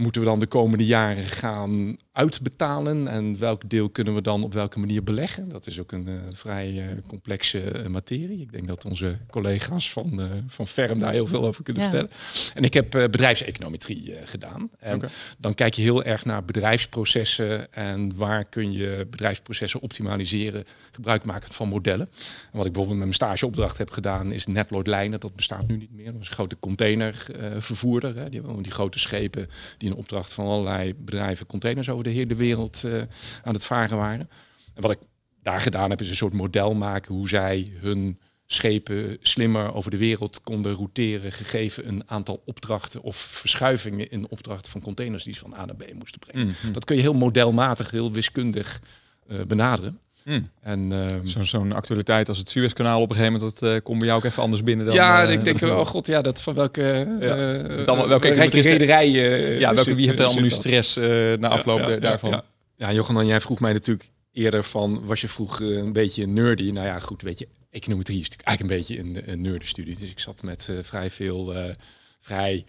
[SPEAKER 3] moeten we dan de komende jaren gaan uitbetalen en welk deel kunnen we dan op welke manier beleggen? Dat is ook een uh, vrij uh, complexe uh, materie. Ik denk dat onze collega's van, van Ferm daar heel veel over kunnen ja. vertellen. En ik heb bedrijfseconometrie gedaan. En okay. dan kijk je heel erg naar bedrijfsprocessen en waar kun je bedrijfsprocessen optimaliseren, gebruik maken van modellen. En wat ik bijvoorbeeld met mijn stageopdracht heb gedaan is Netload Lijnen. Dat bestaat nu niet meer. Dat is een grote containervervoerder. die hebben die grote schepen die in opdracht van allerlei bedrijven containers over de hele wereld uh, aan het varen waren. En wat ik daar gedaan heb, is een soort model maken hoe zij hun schepen slimmer over de wereld konden routeren, gegeven een aantal opdrachten of verschuivingen in opdrachten van containers die ze van A naar B moesten brengen. Mm Dat kun je heel modelmatig, heel wiskundig uh, benaderen.
[SPEAKER 1] Mm. En uh, zo'n zo actualiteit als het Suezkanaal op een gegeven moment, dat uh, komt bij jou ook even anders binnen dan.
[SPEAKER 3] Ja, uh, ik denk, oh god, ja, dat van welke. Ja. Uh, allemaal, welke rederijen.
[SPEAKER 1] ja, welke wie heeft er allemaal nu stress na afloop ja, ja, daarvan?
[SPEAKER 3] Ja, ja. Johan, jij vroeg mij natuurlijk eerder van, was je vroeg een beetje nerdy? Nou ja, goed, weet je, econometrie is natuurlijk eigenlijk een beetje een, een nerdenstudie. Dus ik zat met vrij veel, vrij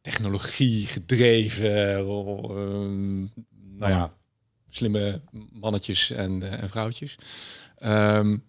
[SPEAKER 3] technologie gedreven, nou ja slimme mannetjes en, uh, en vrouwtjes. Um,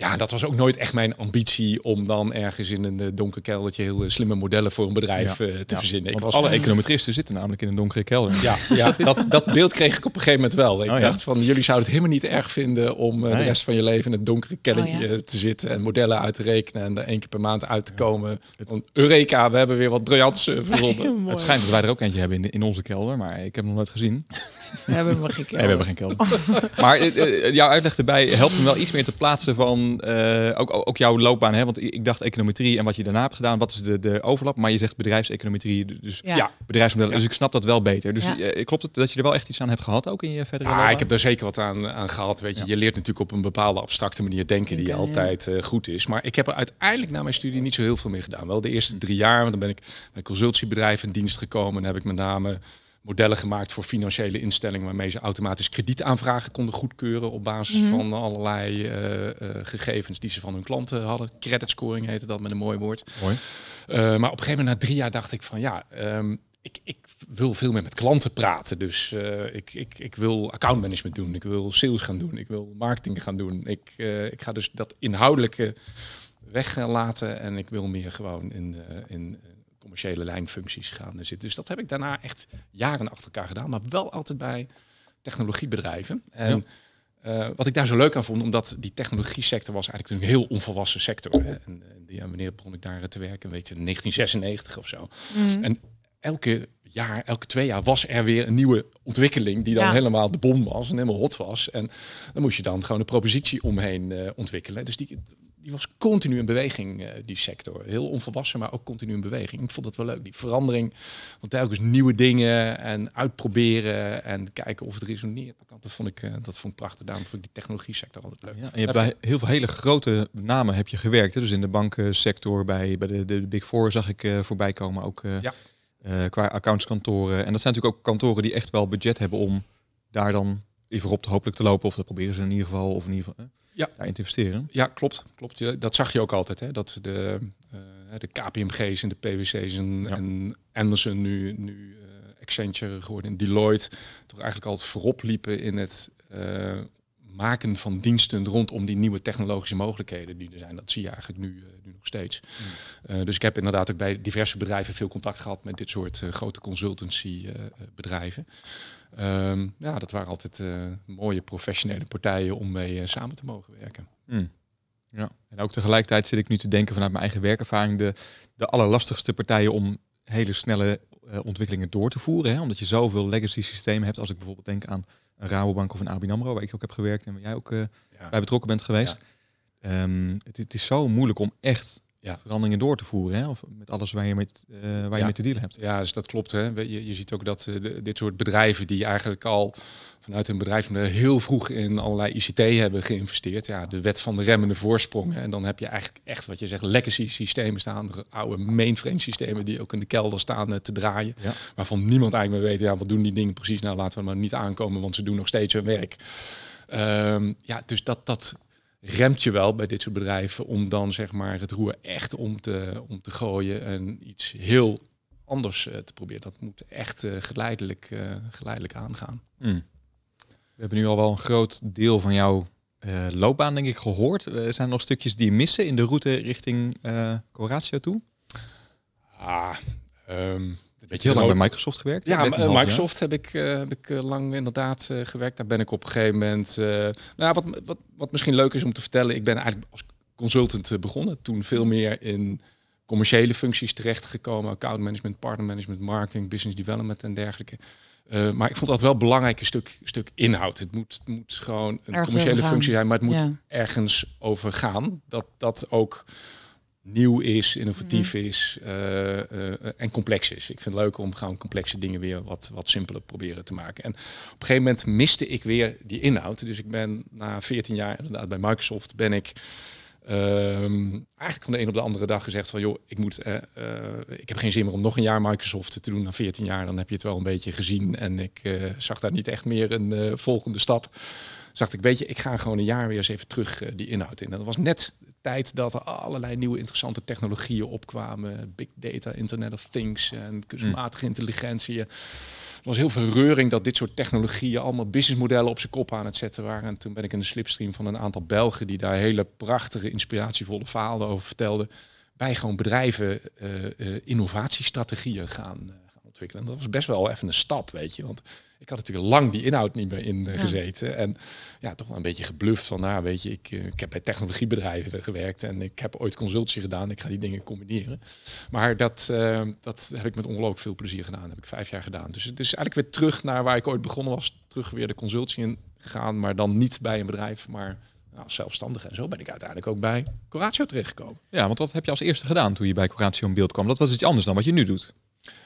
[SPEAKER 3] ja, dat was ook nooit echt mijn ambitie om dan ergens in een uh, donker keldertje heel uh, slimme modellen voor een bedrijf ja, uh, te ja, verzinnen.
[SPEAKER 1] Want alle econometristen zitten namelijk in een donkere kelder.
[SPEAKER 3] Ja, ja (laughs) dat, dat beeld kreeg ik op een gegeven moment wel. Ik oh, dacht van, jullie zouden het helemaal niet erg vinden om nee. de rest van je leven in het donkere keldertje oh, te zitten en modellen uit te rekenen en er één keer per maand uit te komen. Van, Eureka, we hebben weer wat briljants verzonnen. (laughs)
[SPEAKER 1] het schijnt dat wij er ook eentje hebben in, in onze kelder, maar ik heb hem nog nooit gezien. (laughs)
[SPEAKER 2] We hebben geen kelder.
[SPEAKER 1] Nee, we hebben geen kelder. maar jouw uitleg erbij helpt hem wel iets meer te plaatsen van uh, ook, ook jouw loopbaan, hè? want ik dacht econometrie en wat je daarna hebt gedaan, wat is de, de overlap? Maar je zegt bedrijfseconometrie, dus ja, ja bedrijfsmodellen. Ja. Dus ik snap dat wel beter. Dus ja. uh, klopt het dat je er wel echt iets aan hebt gehad ook in je verdere
[SPEAKER 3] Ja,
[SPEAKER 1] loopbaan?
[SPEAKER 3] ik heb er zeker wat aan, aan gehad. Weet je, je leert natuurlijk op een bepaalde abstracte manier denken die altijd uh, goed is. Maar ik heb er uiteindelijk na mijn studie niet zo heel veel mee gedaan. Wel de eerste drie jaar, want dan ben ik bij consultiebedrijven in dienst gekomen en heb ik met name modellen gemaakt voor financiële instellingen waarmee ze automatisch kredietaanvragen konden goedkeuren op basis mm -hmm. van allerlei uh, uh, gegevens die ze van hun klanten hadden. Credit scoring heette dat met een mooi woord.
[SPEAKER 1] Mooi.
[SPEAKER 3] Uh, maar op een gegeven moment na drie jaar dacht ik van ja, um, ik, ik, wil veel meer met klanten praten. Dus ik, ik, ik wil accountmanagement doen, ik wil sales gaan doen, ik wil marketing gaan doen. Ik, ik ga dus dat inhoudelijke weglaten en ik wil meer gewoon in, in commerciële lijnfuncties gaan zitten. Dus dat heb ik daarna echt jaren achter elkaar gedaan, maar wel altijd bij technologiebedrijven. En ja. uh, wat ik daar zo leuk aan vond, omdat die technologie sector was eigenlijk een heel onvolwassen sector. Hè. En, en ja, wanneer begon ik daar te werken? Weet je, 1996 of zo. Mm. En elke jaar, elke twee jaar was er weer een nieuwe ontwikkeling die dan ja. helemaal de bom was en helemaal hot was. En dan moest je dan gewoon een propositie omheen uh, ontwikkelen. Dus die, die was continu in beweging, uh, die sector. Heel onvolwassen, maar ook continu in beweging. Ik vond dat wel leuk, die verandering. Want telkens nieuwe dingen en uitproberen en kijken of het resoneert. Dat vond ik, uh, dat vond ik prachtig. Daarom vond ik die technologie sector altijd leuk.
[SPEAKER 1] Ja, en je hebt bij heel veel hele grote namen heb je gewerkt. Hè? Dus in de bankensector, bij, bij de, de Big Four zag ik uh, voorbij komen. Ook ja. qua accountskantoren. En dat zijn natuurlijk ook kantoren die echt wel budget hebben om daar dan even op te hopelijk te lopen. Of dat proberen ze in ieder geval. Of in ieder geval ja. daarin te investeren.
[SPEAKER 3] Ja, klopt. klopt. Dat zag je ook altijd. Hè? Dat de, uh, de KPMG's en de PwC's en, ja. en Anderson nu, nu uh, Accenture geworden en Deloitte toch eigenlijk altijd voorop liepen in het uh, maken van diensten rondom die nieuwe technologische mogelijkheden die er zijn. Dat zie je eigenlijk nu, nu nog steeds. Hmm. dus ik heb inderdaad ook bij diverse bedrijven veel contact gehad met dit soort grote consultancy bedrijven. Ehm, ja, dat waren altijd mooie professionele partijen om mee samen te mogen werken.
[SPEAKER 1] Hmm. Ja, en ook tegelijkertijd zit ik nu te denken vanuit mijn eigen werkervaring de, de allerlastigste partijen om hele snelle uh, ontwikkelingen door te voeren. Hè? Omdat je zoveel legacy systemen hebt. Als ik bijvoorbeeld denk aan een Rabobank of een ABN AMRO, waar ik ook heb gewerkt en waar jij ook bij betrokken bent geweest. Um, het, het, is zo moeilijk om echt ja. veranderingen door te voeren. Hè? Of met alles waar je, met, uh, waar je mee te dealen hebt.
[SPEAKER 3] Ja, dus dat klopt. Hè? Je, je ziet ook dat uh, dit soort bedrijven die eigenlijk al vanuit hun bedrijfsmodel heel vroeg in allerlei ICT hebben geïnvesteerd. Ja, de wet van de remmende voorsprong. En dan heb je eigenlijk echt wat je zegt legacy systemen staan. Oude mainframe systemen die ook in de kelder staan uh, te draaien. Ja. Waarvan niemand eigenlijk meer weet, ja, wat doen die dingen precies? Nou, laten we maar niet aankomen, want ze doen nog steeds hun werk. Um, ja, dus dat, dat remt je wel bij dit soort bedrijven om dan zeg maar het roer echt om te, om te gooien en iets heel anders uh, te proberen. Dat moet echt uh, geleidelijk, uh, geleidelijk aangaan.
[SPEAKER 1] Mm. We hebben nu al wel een groot deel van jouw loopbaan denk ik gehoord. zijn er nog stukjes die missen in de route richting Coratio toe?
[SPEAKER 3] Ah, um,
[SPEAKER 1] Weet je heel lang bij Microsoft gewerkt?
[SPEAKER 3] Ja, Microsoft heb ik, uh, heb ik uh, lang inderdaad uh, gewerkt. Daar ben ik op een gegeven moment. nou, wat, wat, wat misschien leuk is om te vertellen, ik ben eigenlijk als consultant begonnen. Toen veel meer in commerciële functies terechtgekomen. Account management, partner management, marketing, business development en dergelijke. maar ik vond dat wel belangrijk een stuk, stuk inhoud. Het moet, het moet gewoon een commerciële functie zijn, maar het moet ergens over gaan. Dat dat ook nieuw is, innovatief mhm. is uh, uh, en complex is. Ik vind het leuk om gewoon complexe dingen weer wat, wat simpeler proberen te maken. En op een gegeven moment miste ik weer die inhoud. Dus ik ben na 14 jaar inderdaad bij Microsoft ben ik um, eigenlijk van de een op de andere dag gezegd van joh, ik moet, uh, ik heb geen zin meer om nog een jaar Microsoft te doen. Na 14 jaar dan heb je het wel een beetje gezien en ik zag daar niet echt meer een volgende stap. Zag ik, weet je, ik ga gewoon een jaar weer eens even terug die inhoud in. En dat was net tijd dat er allerlei nieuwe interessante technologieën opkwamen. Big data, Internet of Things en kunstmatige intelligentie. Er was heel veel reuring dat dit soort technologieën allemaal businessmodellen op zijn kop aan het zetten waren. En toen ben ik in de slipstream van een aantal Belgen die daar hele prachtige, inspiratievolle verhalen over vertelden. Bij gewoon bedrijven uh, uh, innovatiestrategieën gaan, uh, gaan ontwikkelen. En dat was best wel even een stap, weet je. Want ik had natuurlijk lang die inhoud niet meer in uh, gezeten. En ja, toch wel een beetje gebluft van, nou weet je, ik, uh, ik heb bij technologiebedrijven gewerkt en ik heb ooit consultie gedaan. Ik ga die dingen combineren. Maar dat, uh, dat heb ik met ongelooflijk veel plezier gedaan. Dat heb ik vijf jaar gedaan. Dus het is eigenlijk weer terug naar waar ik ooit begonnen was. Terug weer de consultie in gegaan, maar dan niet bij een bedrijf, maar nou, zelfstandig. En zo ben ik uiteindelijk ook bij Coratio terechtgekomen.
[SPEAKER 1] Ja, want wat heb je als eerste gedaan toen je bij Coratio in beeld kwam? Dat was iets anders dan wat je nu doet.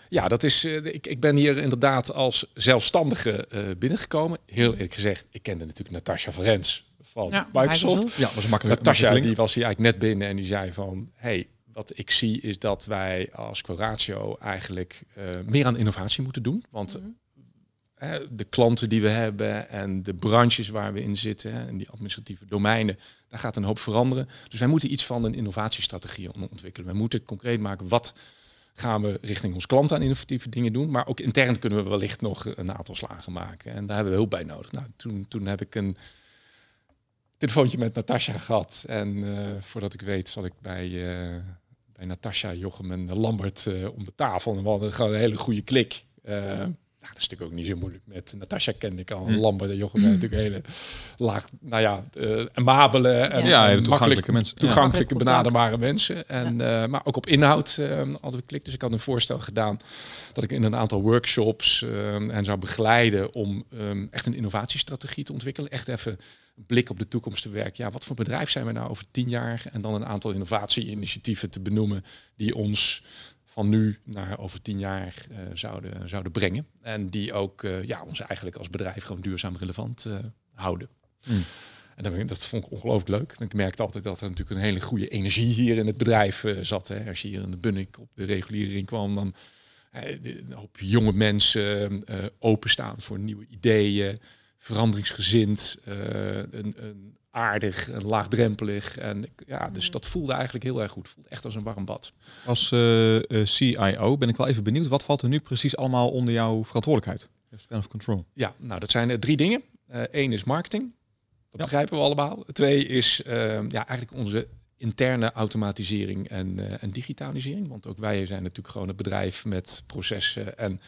[SPEAKER 3] Ja, dat is, uh, ik, ik ben hier inderdaad als zelfstandige uh, binnengekomen. Heel eerlijk gezegd, ik kende natuurlijk Natasja Verens van ja, Microsoft.
[SPEAKER 1] Ja, was makkelijk.
[SPEAKER 3] Natasja die was hier eigenlijk net binnen en die zei van... hey, wat ik zie is dat wij als Quoratio eigenlijk uh, meer aan innovatie moeten doen. Want mm -hmm. de klanten die we hebben en de branches waar we in zitten... en die administratieve domeinen, daar gaat een hoop veranderen. Dus wij moeten iets van een innovatiestrategie ontwikkelen. We moeten concreet maken wat gaan we richting ons klant aan innovatieve dingen doen. Maar ook intern kunnen we wellicht nog een aantal slagen maken. En daar hebben we hulp bij nodig. Nou, toen, toen heb ik een telefoontje met Natasja gehad. En uh, voordat ik weet zat ik bij, uh, bij Natasja, Jochem en Lambert uh, om de tafel. En we hadden gewoon een hele goede klik. Nou, dat is natuurlijk ook niet zo moeilijk met Natasja kende ik al. Hm. Lambert en Jochem zijn natuurlijk hele laag, nou ja, uh, amabele en,
[SPEAKER 1] ja, toegankelijke mensen.
[SPEAKER 3] Toegankelijke, benaderbare mensen. En, uh, maar ook op inhoud uh, hadden we klik. Dus ik had een voorstel gedaan dat ik in een aantal workshops en zou begeleiden om um, echt een innovatiestrategie te ontwikkelen. Echt even een blik op de toekomst te werken. Ja, wat voor bedrijf zijn we nou over tien jaar? En dan een aantal innovatie-initiatieven te benoemen die ons van nu naar over tien jaar uh, zouden, zouden brengen. En die ook uh, ja, ons eigenlijk als bedrijf gewoon duurzaam relevant uh, houden. Mm. En dat, dat vond ik ongelooflijk leuk. Ik merkte altijd dat er natuurlijk een hele goede energie hier in het bedrijf zat. Hè. Als je hier in de Bunnik op de regulering kwam, dan een hoop jonge mensen openstaan voor nieuwe ideeën, veranderingsgezind, een, een aardig en laagdrempelig. En ja, dus dat voelde eigenlijk heel erg goed. Voelde echt als een warm bad.
[SPEAKER 1] Als uh, uh, CIO ben ik wel even benieuwd. Wat valt er nu precies allemaal onder jouw verantwoordelijkheid? Span of control.
[SPEAKER 3] Ja, nou dat zijn drie dingen. Eén is marketing. Dat begrijpen we allemaal. Twee is ehm, ja, eigenlijk onze interne automatisering en, uh, en, digitalisering. Want ook wij zijn natuurlijk gewoon een bedrijf met processen. En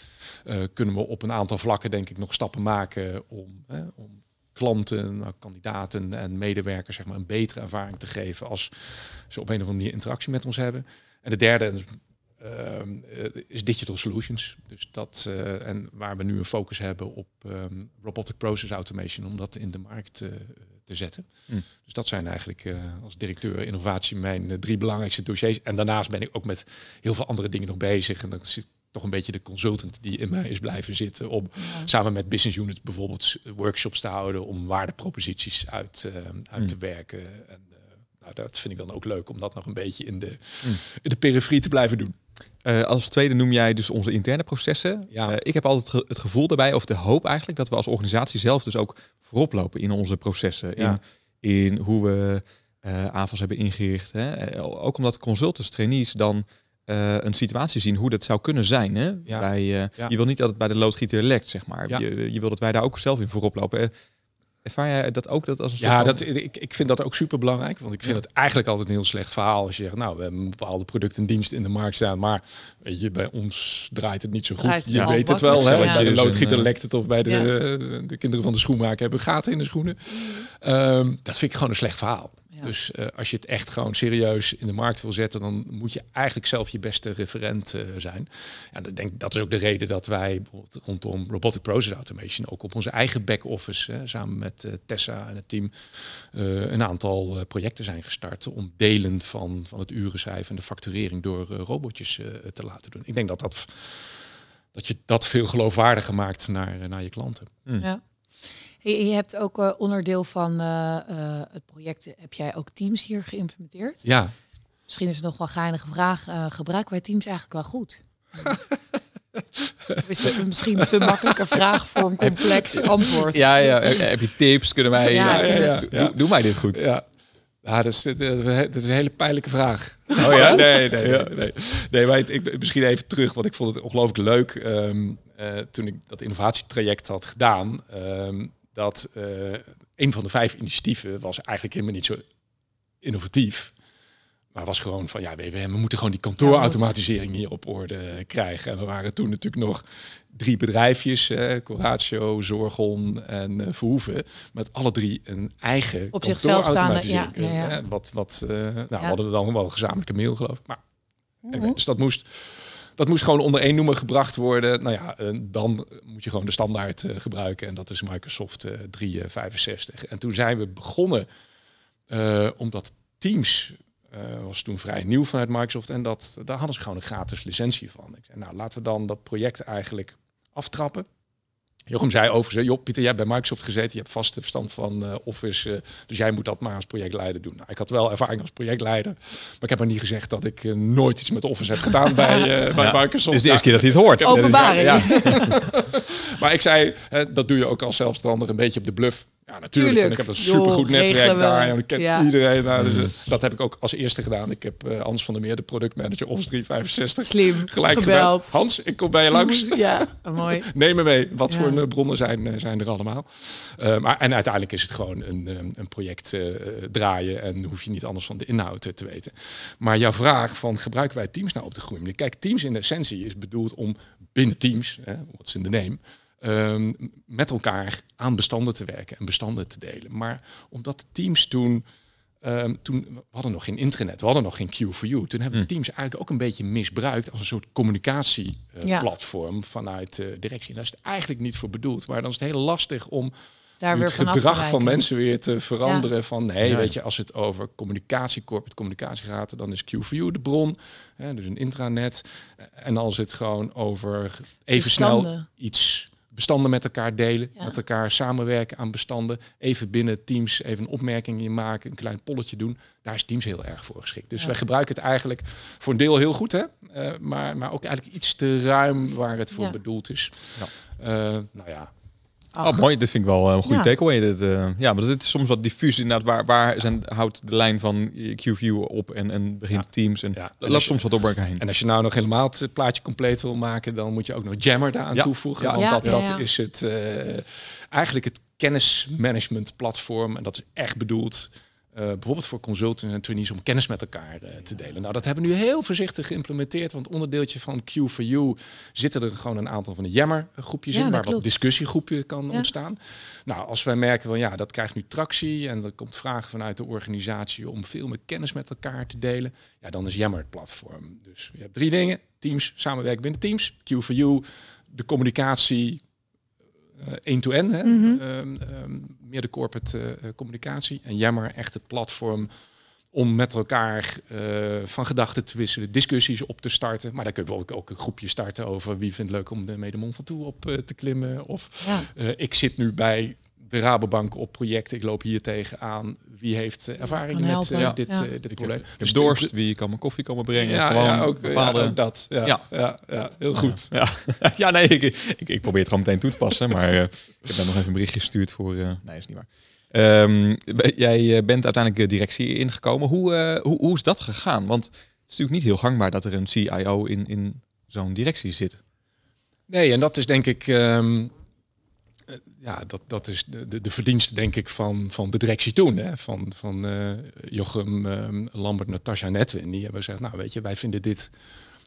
[SPEAKER 3] uh, kunnen we op een aantal vlakken denk ik nog stappen maken om, om klanten, nou, kandidaten en medewerkers zeg maar, een betere ervaring te geven als ze op een of andere manier interactie met ons hebben. En de derde uh, is digital solutions. Dus dat, uh, en waar we nu een focus hebben op um, robotic process automation, om dat in de markt uh, te zetten. Mm. Dus dat zijn eigenlijk als directeur innovatie mijn drie belangrijkste dossiers. En daarnaast ben ik ook met heel veel andere dingen nog bezig. En dat zit toch een beetje de consultant die in mij is blijven zitten om samen met business units bijvoorbeeld workshops te houden om waardeproposities uit, uit mm. te werken. En, nou, dat vind ik dan ook leuk om dat nog een beetje in de, mm. in de periferie te blijven doen.
[SPEAKER 1] Uh, als tweede noem jij dus onze interne processen. Ja. Uh, ik heb altijd het gevoel daarbij, of de hoop eigenlijk, dat we als organisatie zelf dus ook voorop lopen in onze processen. Ja. In, in hoe we uh, aanvals hebben ingericht. Hè? Ook omdat consultants, trainees dan een situatie zien hoe dat zou kunnen zijn. Hè? Ja. Bij, Je wil niet dat het bij de loodgieter lekt, zeg maar. Je, je wil dat wij daar ook zelf in voorop lopen. Ervaar jij dat ook dat als een
[SPEAKER 3] Ja, dat, ik, ik vind dat ook super belangrijk. Want ik vind het eigenlijk altijd een heel slecht verhaal als je zegt, nou, we hebben bepaalde producten en diensten in de markt staan, maar weet je, bij ons draait het niet zo goed. je weet het wel, hè? Bij de loodgieter lekt het of bij de, de kinderen van de schoenmaker hebben gaten in de schoenen. Um, dat vind ik gewoon een slecht verhaal. Dus uh, als je het echt gewoon serieus in de markt wil zetten, dan moet je eigenlijk zelf je beste referent uh, zijn. Ja, dat, denk, dat is ook de reden dat wij bijvoorbeeld rondom robotic process automation ook op onze eigen back-office, samen met uh, Tessa en het team, een aantal projecten zijn gestart om delen van, van het urencijfer en de facturering door robotjes te laten doen. Ik denk dat dat, dat je dat veel geloofwaardiger maakt naar, naar je klanten.
[SPEAKER 2] Mm. Ja. Je, hebt ook uh, onderdeel van uh, uh, het project, heb jij ook Teams hier geïmplementeerd?
[SPEAKER 3] Ja.
[SPEAKER 2] Misschien is het nog wel een geinige vraag. gebruiken wij Teams eigenlijk wel goed? (laughs) is het misschien een te makkelijke vraag voor een (laughs) complex antwoord?
[SPEAKER 1] Ja, ja. Heb je tips? Kunnen wij... Ja, ja, ja, Doe, doe, mij dit goed?
[SPEAKER 3] Ja. Ja, dat is, dat is een hele pijnlijke vraag.
[SPEAKER 1] Oh ja? (laughs)
[SPEAKER 3] nee, nee, ja. nee. nee maar ik, misschien even terug, want ik vond het ongelooflijk leuk. Um, uh, toen ik dat innovatietraject had gedaan, um, dat uh, een van de vijf initiatieven was eigenlijk helemaal niet zo innovatief. Maar was gewoon van, ja, we, moeten gewoon die kantoorautomatisering hier op orde krijgen. En we waren toen natuurlijk nog drie bedrijfjes, eh, Coratio, Zorgon en uh, Verhoeven, met alle drie een eigen
[SPEAKER 2] op staande. Ja, ja,
[SPEAKER 3] ja. Wat, wat uh, nou, hadden we dan wel een gezamenlijke mail geloof ik. Maar, mm dus dat moest dat moest gewoon onder één noemer gebracht worden. Nou ja, dan moet je gewoon de standaard uh, gebruiken. En dat is Microsoft uh, 365. En toen zijn we begonnen, omdat Teams was toen vrij nieuw vanuit Microsoft. En dat, daar hadden ze gewoon een gratis licentie van. Ik zei, nou, laten we dan dat project eigenlijk aftrappen. Jochem zei overigens, joh Pieter, jij hebt bij Microsoft gezeten, je hebt vaste verstand van uh, Office, uh, dus jij moet dat maar als projectleider doen. Nou, ik had wel ervaring als projectleider, maar ik heb maar niet gezegd dat ik uh, nooit iets met Office heb gedaan bij, (laughs) bij ja, Microsoft.
[SPEAKER 1] Dus de eerste keer dat hij het hoort.
[SPEAKER 2] Ja. (laughs) (laughs)
[SPEAKER 3] maar ik zei, dat doe je ook als zelfstandig een beetje op de bluff. Ja, natuurlijk. En ik heb een supergoed netwerk daar. En ik ken ja. iedereen. Nou, dus, eh, dat heb ik ook als eerste gedaan. Ik heb uh, Hans van der Meer, de productmanager Office 365.
[SPEAKER 2] Slim.
[SPEAKER 3] Gelijk gebeld. Hans, ik kom bij je langs. (laughs)
[SPEAKER 2] Ja, mooi. (laughs)
[SPEAKER 3] Neem me mee. Wat ja. voor bronnen zijn, zijn er allemaal? Maar, en uiteindelijk is het gewoon een, een project draaien. En hoef je niet anders van de inhoud te weten. Maar jouw vraag van gebruiken wij Teams nou op de groei? Kijk, Teams in essentie is bedoeld om binnen Teams, wat is in de name um, met elkaar aan bestanden te werken en bestanden te delen. Maar omdat Teams toen, um, toen we hadden nog geen internet, we hadden nog geen Q4U, toen hebben we hm. Teams eigenlijk ook een beetje misbruikt als een soort communicatieplatform uh, ja. vanuit uh, directie. En daar is het eigenlijk niet voor bedoeld. Maar dan is het heel lastig om daar het gedrag van mensen weer te veranderen. Ja. Van nee, ja. weet je, als het over communicatie, corporate communicatie gaat, dan is Q4U de bron. Hè, dus een intranet. En als het gewoon over even snel iets bestanden met elkaar delen, met elkaar samenwerken aan bestanden. Even binnen Teams even een opmerking in maken, een klein polletje doen. Daar is Teams heel erg voor geschikt. Dus ja. wij gebruiken het eigenlijk voor een deel heel goed, hè? Uh, maar, maar ook eigenlijk iets te ruim waar het voor ja. bedoeld is. Ja. Uh, nou ja,
[SPEAKER 1] Oh, mooi. Dit vind ik wel een goede ja. takeaway. Dit, uh, ja, maar dit is soms wat diffuus inderdaad. Waar, waar zijn, houdt de lijn van QView op en, en begint ja. Teams? En ja. laat soms wat op elkaar heen.
[SPEAKER 3] En als je nou nog helemaal het plaatje compleet wil maken, dan moet je ook nog Jammer daaraan toevoegen. Want dat, dat is het... Uh, eigenlijk het kennismanagement platform. En dat is echt bedoeld uh, bijvoorbeeld voor consultants en trainees om kennis met elkaar uh, te delen. Nou, dat hebben we nu heel voorzichtig geïmplementeerd. Want onderdeeltje van Q4U zitten er gewoon een aantal van de jammergroepjes ja, in, waar wat discussiegroepen kan ontstaan. Nou, als wij merken van ja, dat krijgt nu tractie en er komt vragen vanuit de organisatie om veel meer kennis met elkaar te delen, ja, dan is Jammer het platform. Dus je hebt drie dingen: teams, samenwerken binnen teams, Q4U, de communicatie, één-to-end, uh, mm -hmm. meer de corporate uh, communicatie. En Jammer echt het platform om met elkaar uh, van gedachten te wisselen, discussies op te starten. Maar daar kunnen we ook, ook een groepje starten over wie vindt het leuk om de Mede Mont Toe op uh, te klimmen. Of ja. ik zit nu bij de Rabobank op projecten. Ik loop hier tegenaan. Wie heeft ervaring met uh, dit, ja. dit probleem?
[SPEAKER 1] Ik heb dorst, wie kan mijn koffie komen brengen. Ja, Gewoon ja,
[SPEAKER 3] ook, bepaalde... ook dat. Ja, ja. Ja, heel goed.
[SPEAKER 1] Ja, (laughs) ja. nee, ik, ik, ik, probeer het gewoon meteen toe te passen. Maar uh, ik heb nog even een berichtje gestuurd voor... Uh, nee, is niet waar. Um, jij bent uiteindelijk directie ingekomen. Hoe, hoe, hoe is dat gegaan? Want het is natuurlijk niet heel gangbaar dat er een CIO in, in zo'n directie zit.
[SPEAKER 3] Nee, en dat is denk ik... Um, ja, dat, dat is de, de, verdienste, denk ik, van, van de directie toen. Hè? Van, van uh, Jochem, uh, Lambert, Natasja en Edwin. Die hebben gezegd, nou weet je, wij vinden dit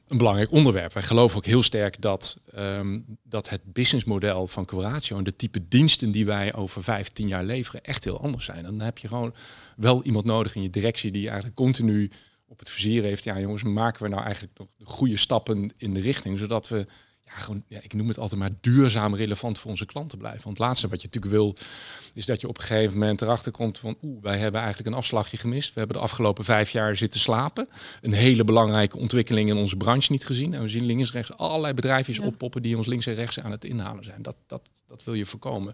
[SPEAKER 3] een belangrijk onderwerp. Wij geloven ook heel sterk dat, um, dat het businessmodel van Curatio en de type diensten die wij over 15 jaar leveren echt heel anders zijn. Dan heb je gewoon wel iemand nodig in je directie die eigenlijk continu op het vizier heeft. Ja, jongens, maken we nou eigenlijk nog de goede stappen in de richting, zodat we ja, gewoon, ja, ik noem het altijd maar duurzaam relevant voor onze klanten blijven. Want het laatste wat je natuurlijk wil, is dat je op een gegeven moment erachter komt van, oeh, wij hebben eigenlijk een afslagje gemist. We hebben de afgelopen vijf jaar zitten slapen. Een hele belangrijke ontwikkeling in onze branche niet gezien. En we zien links en rechts allerlei bedrijfjes ja. oppoppen die ons links en rechts aan het inhalen zijn. Dat, dat, dat wil je voorkomen.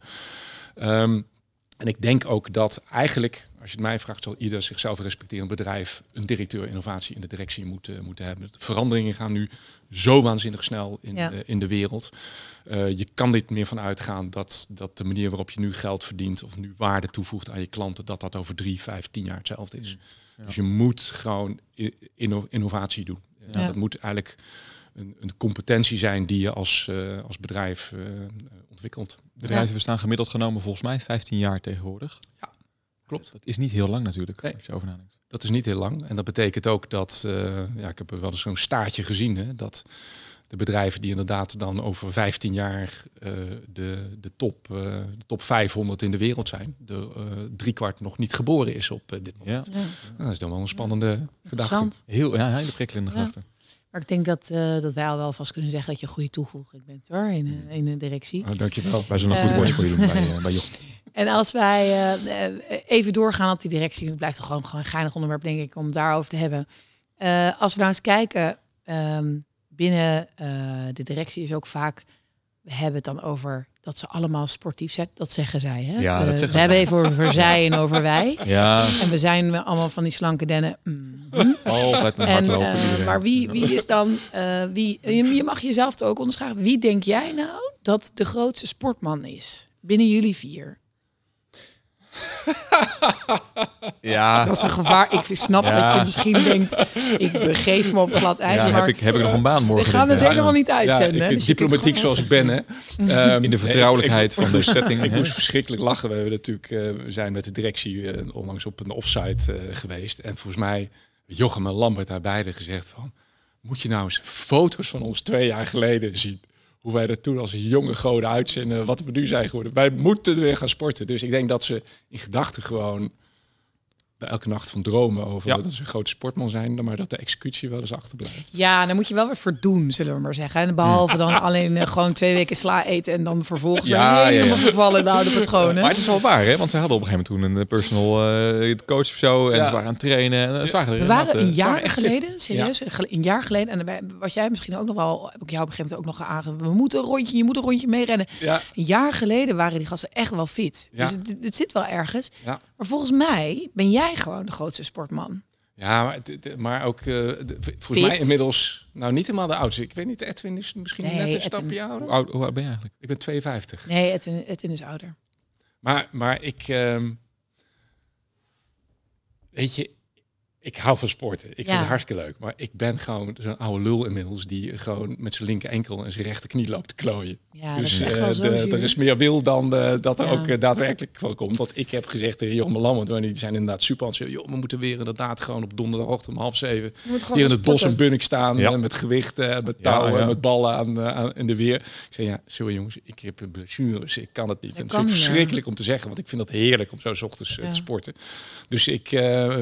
[SPEAKER 3] Um, en ik denk ook dat eigenlijk, als je het mij vraagt, zal ieder zichzelf respecterend bedrijf een directeur innovatie in de directie moeten, moeten hebben. De veranderingen gaan nu zo waanzinnig snel in, ja. in de wereld. Uh, je kan dit meer van uitgaan dat, dat de manier waarop je nu geld verdient of nu waarde toevoegt aan je klanten, dat dat over drie, vijf, tien jaar hetzelfde is. Ja. Dus je moet gewoon inno innovatie doen. Ja. Dat moet eigenlijk een, een, competentie zijn die je als, uh, als bedrijf uh, ontwikkelt.
[SPEAKER 1] Bedrijven bestaan gemiddeld genomen volgens mij 15 jaar tegenwoordig.
[SPEAKER 3] Ja, klopt.
[SPEAKER 1] Dat is niet heel lang natuurlijk, nee. als je over nadenkt.
[SPEAKER 3] Dat is niet heel lang. En dat betekent ook dat, uh, ja, ik heb er wel eens zo'n staartje gezien, hè, dat de bedrijven die inderdaad dan over 15 jaar uh, de, de, top, uh, de top 500 in de wereld zijn, de uh, driekwart nog niet geboren is op dit moment. Ja. ja. Nou, dat is dan wel een spannende ja. gedachte.
[SPEAKER 1] Heel, ja, hele prikkelende ja. gedachte.
[SPEAKER 2] Maar ik denk dat, uh, dat wij al wel vast kunnen zeggen dat je een goede toevoeging bent hoor, in, uh, in de directie.
[SPEAKER 3] Oh, dankjewel. Wij zullen een goed woordje voor je doen bij, bij (laughs) Jochem.
[SPEAKER 2] En als wij even doorgaan op die directie, het blijft toch gewoon, gewoon een geinig onderwerp denk ik om daarover te hebben. als we nou eens kijken, um, binnen de directie is ook vaak, hebben het dan over dat ze allemaal sportief zijn. Dat zeggen zij. Hè?
[SPEAKER 1] Ja, dat
[SPEAKER 2] we hebben even over zij en over wij. (laughs)
[SPEAKER 1] Ja.
[SPEAKER 2] En we zijn allemaal van die slanke dennen. Mm.
[SPEAKER 1] Altijd een hardlopen. Uh,
[SPEAKER 2] maar wie, wie is dan... Uh, wie, je mag jezelf ook onderscheiden. Wie denk jij nou dat de grootste sportman is? Binnen jullie vier. (laughs)
[SPEAKER 1] ja.
[SPEAKER 2] Dat is een gevaar. Ik snap ja. dat je misschien denkt, ik begeef me op glad ijs.
[SPEAKER 1] Ja, maar heb, ik, heb ik nog een baan morgen?
[SPEAKER 2] We gaan het helemaal niet uitzenden. Ja,
[SPEAKER 3] ik dus diplomatiek zoals ik ben. Hè.
[SPEAKER 1] Um, (laughs) (laughs) In de vertrouwelijkheid van de setting.
[SPEAKER 3] ik moest verschrikkelijk lachen. We hebben natuurlijk, uh, we zijn met de directie uh, onlangs op een offsite uh, geweest. En volgens mij, Jochem en Lambert daar beide gezegd van, moet je nou eens foto's van ons twee jaar geleden zien hoe wij er toen als jonge goden uitzenden, wat we nu zijn geworden. Wij moeten weer gaan sporten. Dus ik denk dat ze in gedachten gewoon elke nacht van dromen over ja. dat ze een grote sportman zijn, maar dat de executie wel eens achterblijft.
[SPEAKER 2] Ja, dan moet je wel weer verdoen, zullen we maar zeggen. En behalve dan alleen uh, gewoon twee weken sla eten en dan vervolgens ja, helemaal ja, ja. vervallen in de oude patronen.
[SPEAKER 1] Maar het is wel waar, hè? Want ze hadden op een gegeven moment toen een personal uh, coach of zo en ze waren aan het trainen. En, uh, waren
[SPEAKER 2] we waren een jaar geleden, serieus, een jaar geleden. En was jij misschien ook nog wel, heb ik jou op een gegeven moment ook nog aangegeven, we moeten een rondje, je moet een rondje meerennen.
[SPEAKER 3] Ja.
[SPEAKER 2] Een jaar geleden waren die gasten echt wel fit. Dus het, het zit wel ergens.
[SPEAKER 3] Ja.
[SPEAKER 2] Maar volgens mij ben jij gewoon de grootste sportman.
[SPEAKER 3] Ja, maar, maar ook uh, volgens mij inmiddels, nou niet helemaal de oudste. Ik weet niet, Edwin is misschien nee, net een stapje ouder.
[SPEAKER 1] Hoe oud, hoe oud ben je eigenlijk?
[SPEAKER 3] Ik ben 52.
[SPEAKER 2] Nee, Edwin, Edwin is ouder.
[SPEAKER 3] Maar, maar ik, um, weet je, ik hou van sporten. Ik vind het hartstikke leuk. Maar ik ben gewoon zo'n oude lul inmiddels die gewoon met zijn linker enkel en zijn rechterknie loopt te klooien.
[SPEAKER 2] Ja, dus uh, de,
[SPEAKER 3] er is meer wil dan uh, dat er ook uh, daadwerkelijk van komt. Want ik heb gezegd tegen Jochem Lammert, want die zijn inderdaad super aan joh, we moeten weer inderdaad gewoon op donderdagochtend om half zeven hier in het bos en bunnik staan ja. met gewichten, met touwen, ja, met ballen aan, aan, in de weer. Ik zei ja, sorry jongens, ik heb blessures, ik kan het niet. En het is verschrikkelijk om te zeggen, want ik vind dat heerlijk om zo s ochtends te sporten. Dus ik.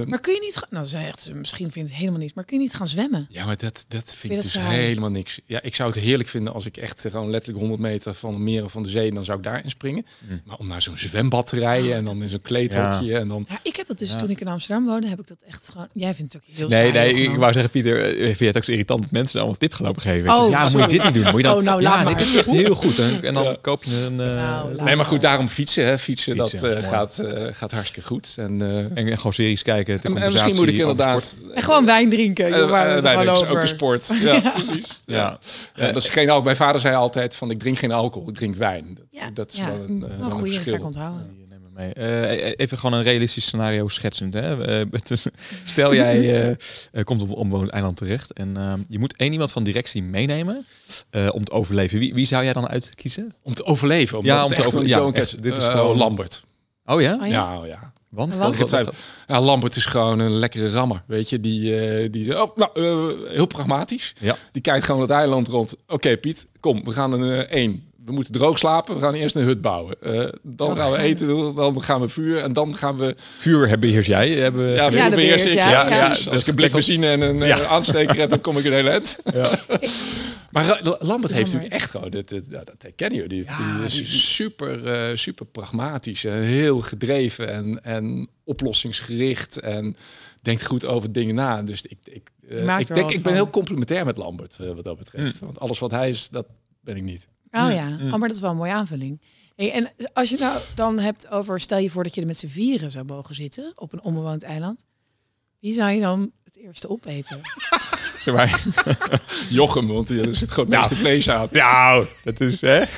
[SPEAKER 2] maar kun je niet, nou ze misschien vindt het helemaal niets, maar kun je niet gaan zwemmen?
[SPEAKER 3] Ja, maar dat, dat vind ik dus helemaal niks. Ja, ik zou het heerlijk vinden als ik echt gewoon letterlijk 100 meter van de meren van de zee, dan zou ik daarin springen. Mm. Maar om naar zo'n zwembad te rijden oh, en dan in zo'n kleedhokje ja. en dan.
[SPEAKER 2] Ja, ik heb dat dus toen ik in Amsterdam woonde, heb ik dat echt gewoon. Jij vindt het ook heel.
[SPEAKER 1] Nee, nee, ik wou zeggen, Pieter, eh, vind je het ook zo irritant dat mensen allemaal tip gelopen geven? Oh, ja, moet je dit niet doen. Moet je dan,
[SPEAKER 2] oh, nou,
[SPEAKER 1] ja,
[SPEAKER 2] nee,
[SPEAKER 1] dat is echt heel goed. En, en dan koop je een. Uh,
[SPEAKER 3] nou, nee, maar goed, daarom fietsen. Hè. Fietsen, fietsen dat uh, gaat, uh, gaat hartstikke goed. En,
[SPEAKER 1] en gewoon series kijken.
[SPEAKER 3] En, en misschien moet ik inderdaad.
[SPEAKER 2] En gewoon wijn drinken. Uh, uh, wijn
[SPEAKER 3] is ook een sport. (laughs) Ja, precies. Ja. Ja. dat is geen alcohol. Mijn vader zei altijd van ik drink geen alcohol, ik drink wijn. Dat,
[SPEAKER 2] ja.
[SPEAKER 3] dat is
[SPEAKER 2] ja.
[SPEAKER 3] wel een, uh, wel
[SPEAKER 2] een
[SPEAKER 3] verschil.
[SPEAKER 2] onthouden.
[SPEAKER 1] Mee. Uh, even gewoon een realistisch scenario schetsend. Hè? (laughs) Uh, stel jij uh, (laughs) komt op een onbewoond eiland terecht en je moet één iemand van directie meenemen om te overleven. Wie, wie zou jij dan uitkiezen?
[SPEAKER 3] Om te overleven? Om
[SPEAKER 1] ja, om te overleven. Ja,
[SPEAKER 3] dit is gewoon Lambert.
[SPEAKER 1] Oh ja?
[SPEAKER 3] Oh, ja? ja, ja.
[SPEAKER 1] Want?
[SPEAKER 3] Wat, wat, wat, ja, Lambert is gewoon een lekkere rammer, weet je. Die, uh, die oh, nou, uh, heel pragmatisch.
[SPEAKER 1] Ja.
[SPEAKER 3] Die kijkt gewoon het eiland rond. Oké, okay, Piet, kom, we gaan een uh, één. We moeten droog slapen. We gaan eerst een hut bouwen. dan gaan we eten. Dan gaan we vuur. En dan gaan we...
[SPEAKER 1] Vuur hebben beheers jij. Hebben...
[SPEAKER 3] Ja, vuur
[SPEAKER 2] ja,
[SPEAKER 3] beheers ik.
[SPEAKER 2] Ja, ja,
[SPEAKER 3] ja, Als ik een blik benzine en een ja. aansteker heb, dan kom ik een hele eind. Ja. Maar Lambert heeft natuurlijk echt gewoon, dit, dit, dat herkennen jullie, die, ja, die is die, super, uh, super pragmatisch en heel gedreven en, en oplossingsgericht en denkt goed over dingen na. Dus ik, ik, uh, ik denk, ik ben heel complementair met Lambert uh, wat dat betreft. Mm. Want alles wat hij is, dat ben ik niet.
[SPEAKER 2] Oh ja, mm. oh, maar dat is wel een mooie aanvulling. Hey, en als je nou dan hebt over, stel je voor dat je er met z'n vieren zou mogen zitten op een onbewoond eiland. Wie zou je dan het eerste opeten? (laughs)
[SPEAKER 3] zeg maar. (laughs) Jochem, want er zit gewoon het meeste vlees aan.
[SPEAKER 1] Ja, dat is hè. (laughs)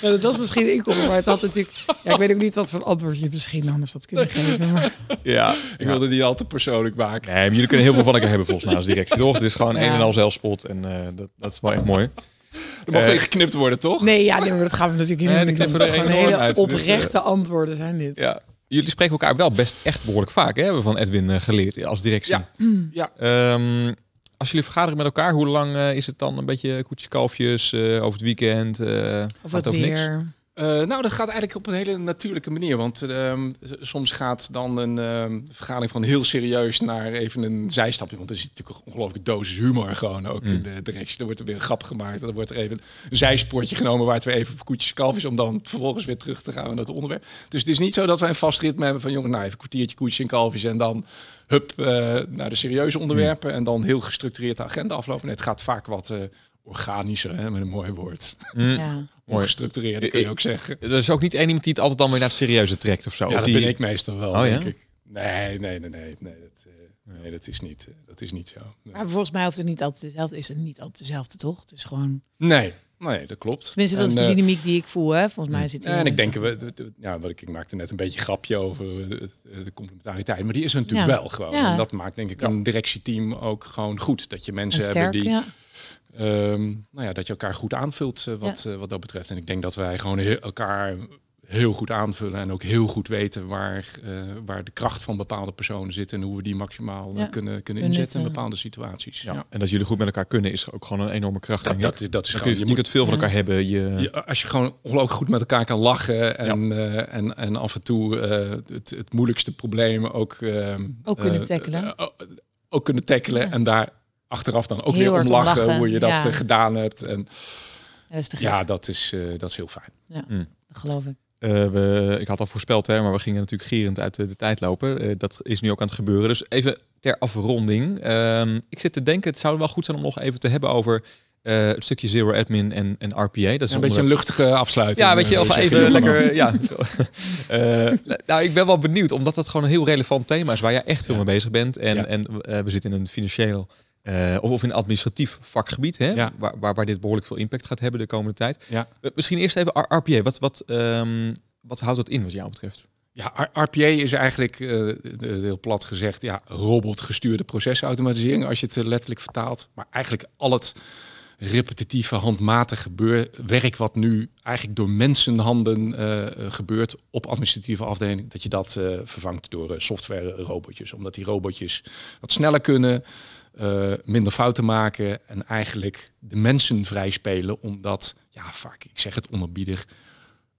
[SPEAKER 2] Ja, dat was misschien inkomen, maar het had natuurlijk. Ja, ik weet ook niet wat voor antwoord je misschien anders had kunnen geven. Maar...
[SPEAKER 3] Ja, ik wilde die al te persoonlijk maken.
[SPEAKER 1] Nee, maar jullie kunnen heel veel van elkaar hebben volgens mij als directie. Toch? Het is gewoon ja. een en al zelfspot en uh, dat, dat is wel echt mooi.
[SPEAKER 3] Er mag uh, geknipt worden, toch?
[SPEAKER 2] Nee, ja, nee, maar dat gaan we natuurlijk niet nee, doen. Gewoon hele uit. oprechte antwoorden zijn dit.
[SPEAKER 1] Ja. Jullie spreken elkaar wel best echt behoorlijk vaak, hè? hebben we van Edwin uh, geleerd als directie.
[SPEAKER 3] Ja. Mm. ja.
[SPEAKER 1] Um, als jullie vergaderen met elkaar, hoe lang uh, is het dan een beetje koetjes kalfjes uh, over het weekend? Uh,
[SPEAKER 2] of wat over niks?
[SPEAKER 3] Uh, nou, dat gaat eigenlijk op een hele natuurlijke manier. Want um, soms gaat dan een um, vergadering van heel serieus naar even een zijstapje. Want er zit natuurlijk een ongelooflijke dosis humor gewoon ook mm. in de directie. Er wordt er weer een grap gemaakt. Dan wordt er even een zijspoortje genomen waar het weer even voor koetjes kalfjes... om dan vervolgens weer terug te gaan naar het onderwerp. Dus het is niet zo dat wij een vast ritme hebben van... jongen, nou even een kwartiertje koetjes en kalfjes en dan hup uh, naar de serieuze onderwerpen... Mm. en dan heel gestructureerd de agenda aflopen. Nee, het gaat vaak wat... Organischer, hè, met een mooi woord.
[SPEAKER 1] Mm. Ja. (laughs)
[SPEAKER 3] Mooi gestructureerd, kun je ook zeggen.
[SPEAKER 1] Er is ook niet één iemand die het altijd dan weer naar het serieuze trekt of zo.
[SPEAKER 3] Ja,
[SPEAKER 1] of
[SPEAKER 3] dat
[SPEAKER 1] die...
[SPEAKER 3] ben ik meestal wel,
[SPEAKER 1] oh,
[SPEAKER 3] denk
[SPEAKER 1] ja?
[SPEAKER 3] ik. Nee, nee, nee, nee, nee, dat, uh, nee, dat is niet, uh, dat is niet zo. Nee.
[SPEAKER 2] Maar volgens mij hoeft het niet altijd dezelfde, is het niet altijd dezelfde, toch? Het is gewoon...
[SPEAKER 3] Nee, nee, dat klopt.
[SPEAKER 2] Tenminste, dat
[SPEAKER 3] en,
[SPEAKER 2] is de dynamiek die ik voel, hè? Volgens mij zit
[SPEAKER 3] En ik denk, we, ja, wat ik, ik maakte net een beetje grapje over de, de complementariteit, maar die is er natuurlijk ja. wel gewoon. Ja. En dat maakt denk ik een directieteam ook gewoon goed. Dat je mensen
[SPEAKER 2] sterk,
[SPEAKER 3] hebben die...
[SPEAKER 2] Ja.
[SPEAKER 3] Um, nou ja, dat je elkaar goed aanvult uh, wat, ja. uh, wat dat betreft. En ik denk dat wij gewoon elkaar heel goed aanvullen en ook heel goed weten waar, uh, waar de kracht van bepaalde personen zit en hoe we die maximaal ja. kunnen, kunnen inzetten in bepaalde situaties.
[SPEAKER 1] Ja. ja. En dat jullie goed met elkaar kunnen is ook gewoon een enorme kracht.
[SPEAKER 3] Dat, dat, dat, is gewoon,
[SPEAKER 1] je, je, moet het veel van elkaar hebben. Je...
[SPEAKER 3] je... als je gewoon ongelooflijk goed met elkaar kan lachen en, en, en af en toe het, het moeilijkste probleem ook,
[SPEAKER 2] ook kunnen tackelen.
[SPEAKER 3] ook kunnen tackelen en daar achteraf dan ook heel weer om lachen, lachen, hoe je dat ja. gedaan hebt. En
[SPEAKER 2] ja, dat is,
[SPEAKER 3] ja, dat is, uh, dat is heel fijn.
[SPEAKER 2] Ja, mm. dat geloof ik.
[SPEAKER 1] Uh, we, ik had al voorspeld, hè, maar we gingen natuurlijk gierend uit de, de tijd lopen. Uh, dat is nu ook aan het gebeuren. Dus even ter afronding. Uh, ik zit te denken, het zou wel goed zijn om nog even te hebben over het stukje Zero Admin en, en RPA. Dat is
[SPEAKER 3] ja, een onder... beetje een luchtige afsluiting.
[SPEAKER 1] Ja, weet je, of even lekker. (laughs) ja. (laughs) nou, ik ben wel benieuwd, omdat dat gewoon een heel relevant thema is waar jij echt veel ja. mee bezig bent. En, ja. en we zitten in een financieel uh, of, in administratief vakgebied, hè,
[SPEAKER 3] ja.
[SPEAKER 1] waar, waar, waar, dit behoorlijk veel impact gaat hebben de komende tijd.
[SPEAKER 3] Ja.
[SPEAKER 1] Uh, misschien eerst even RPA. Wat, wat, um, wat houdt dat in wat jou betreft?
[SPEAKER 3] Ja, RPA is eigenlijk, uh, heel plat gezegd, ja, robotgestuurde procesautomatisering, als je het letterlijk vertaalt. Maar eigenlijk al het repetitieve, handmatige werk wat nu eigenlijk door mensenhanden uh, gebeurt op administratieve afdeling, dat je dat uh, vervangt door software robotjes. Omdat die robotjes wat sneller kunnen, minder fouten maken en eigenlijk de mensen vrij spelen, omdat, ja, vaak, ik zeg het onerbiedig,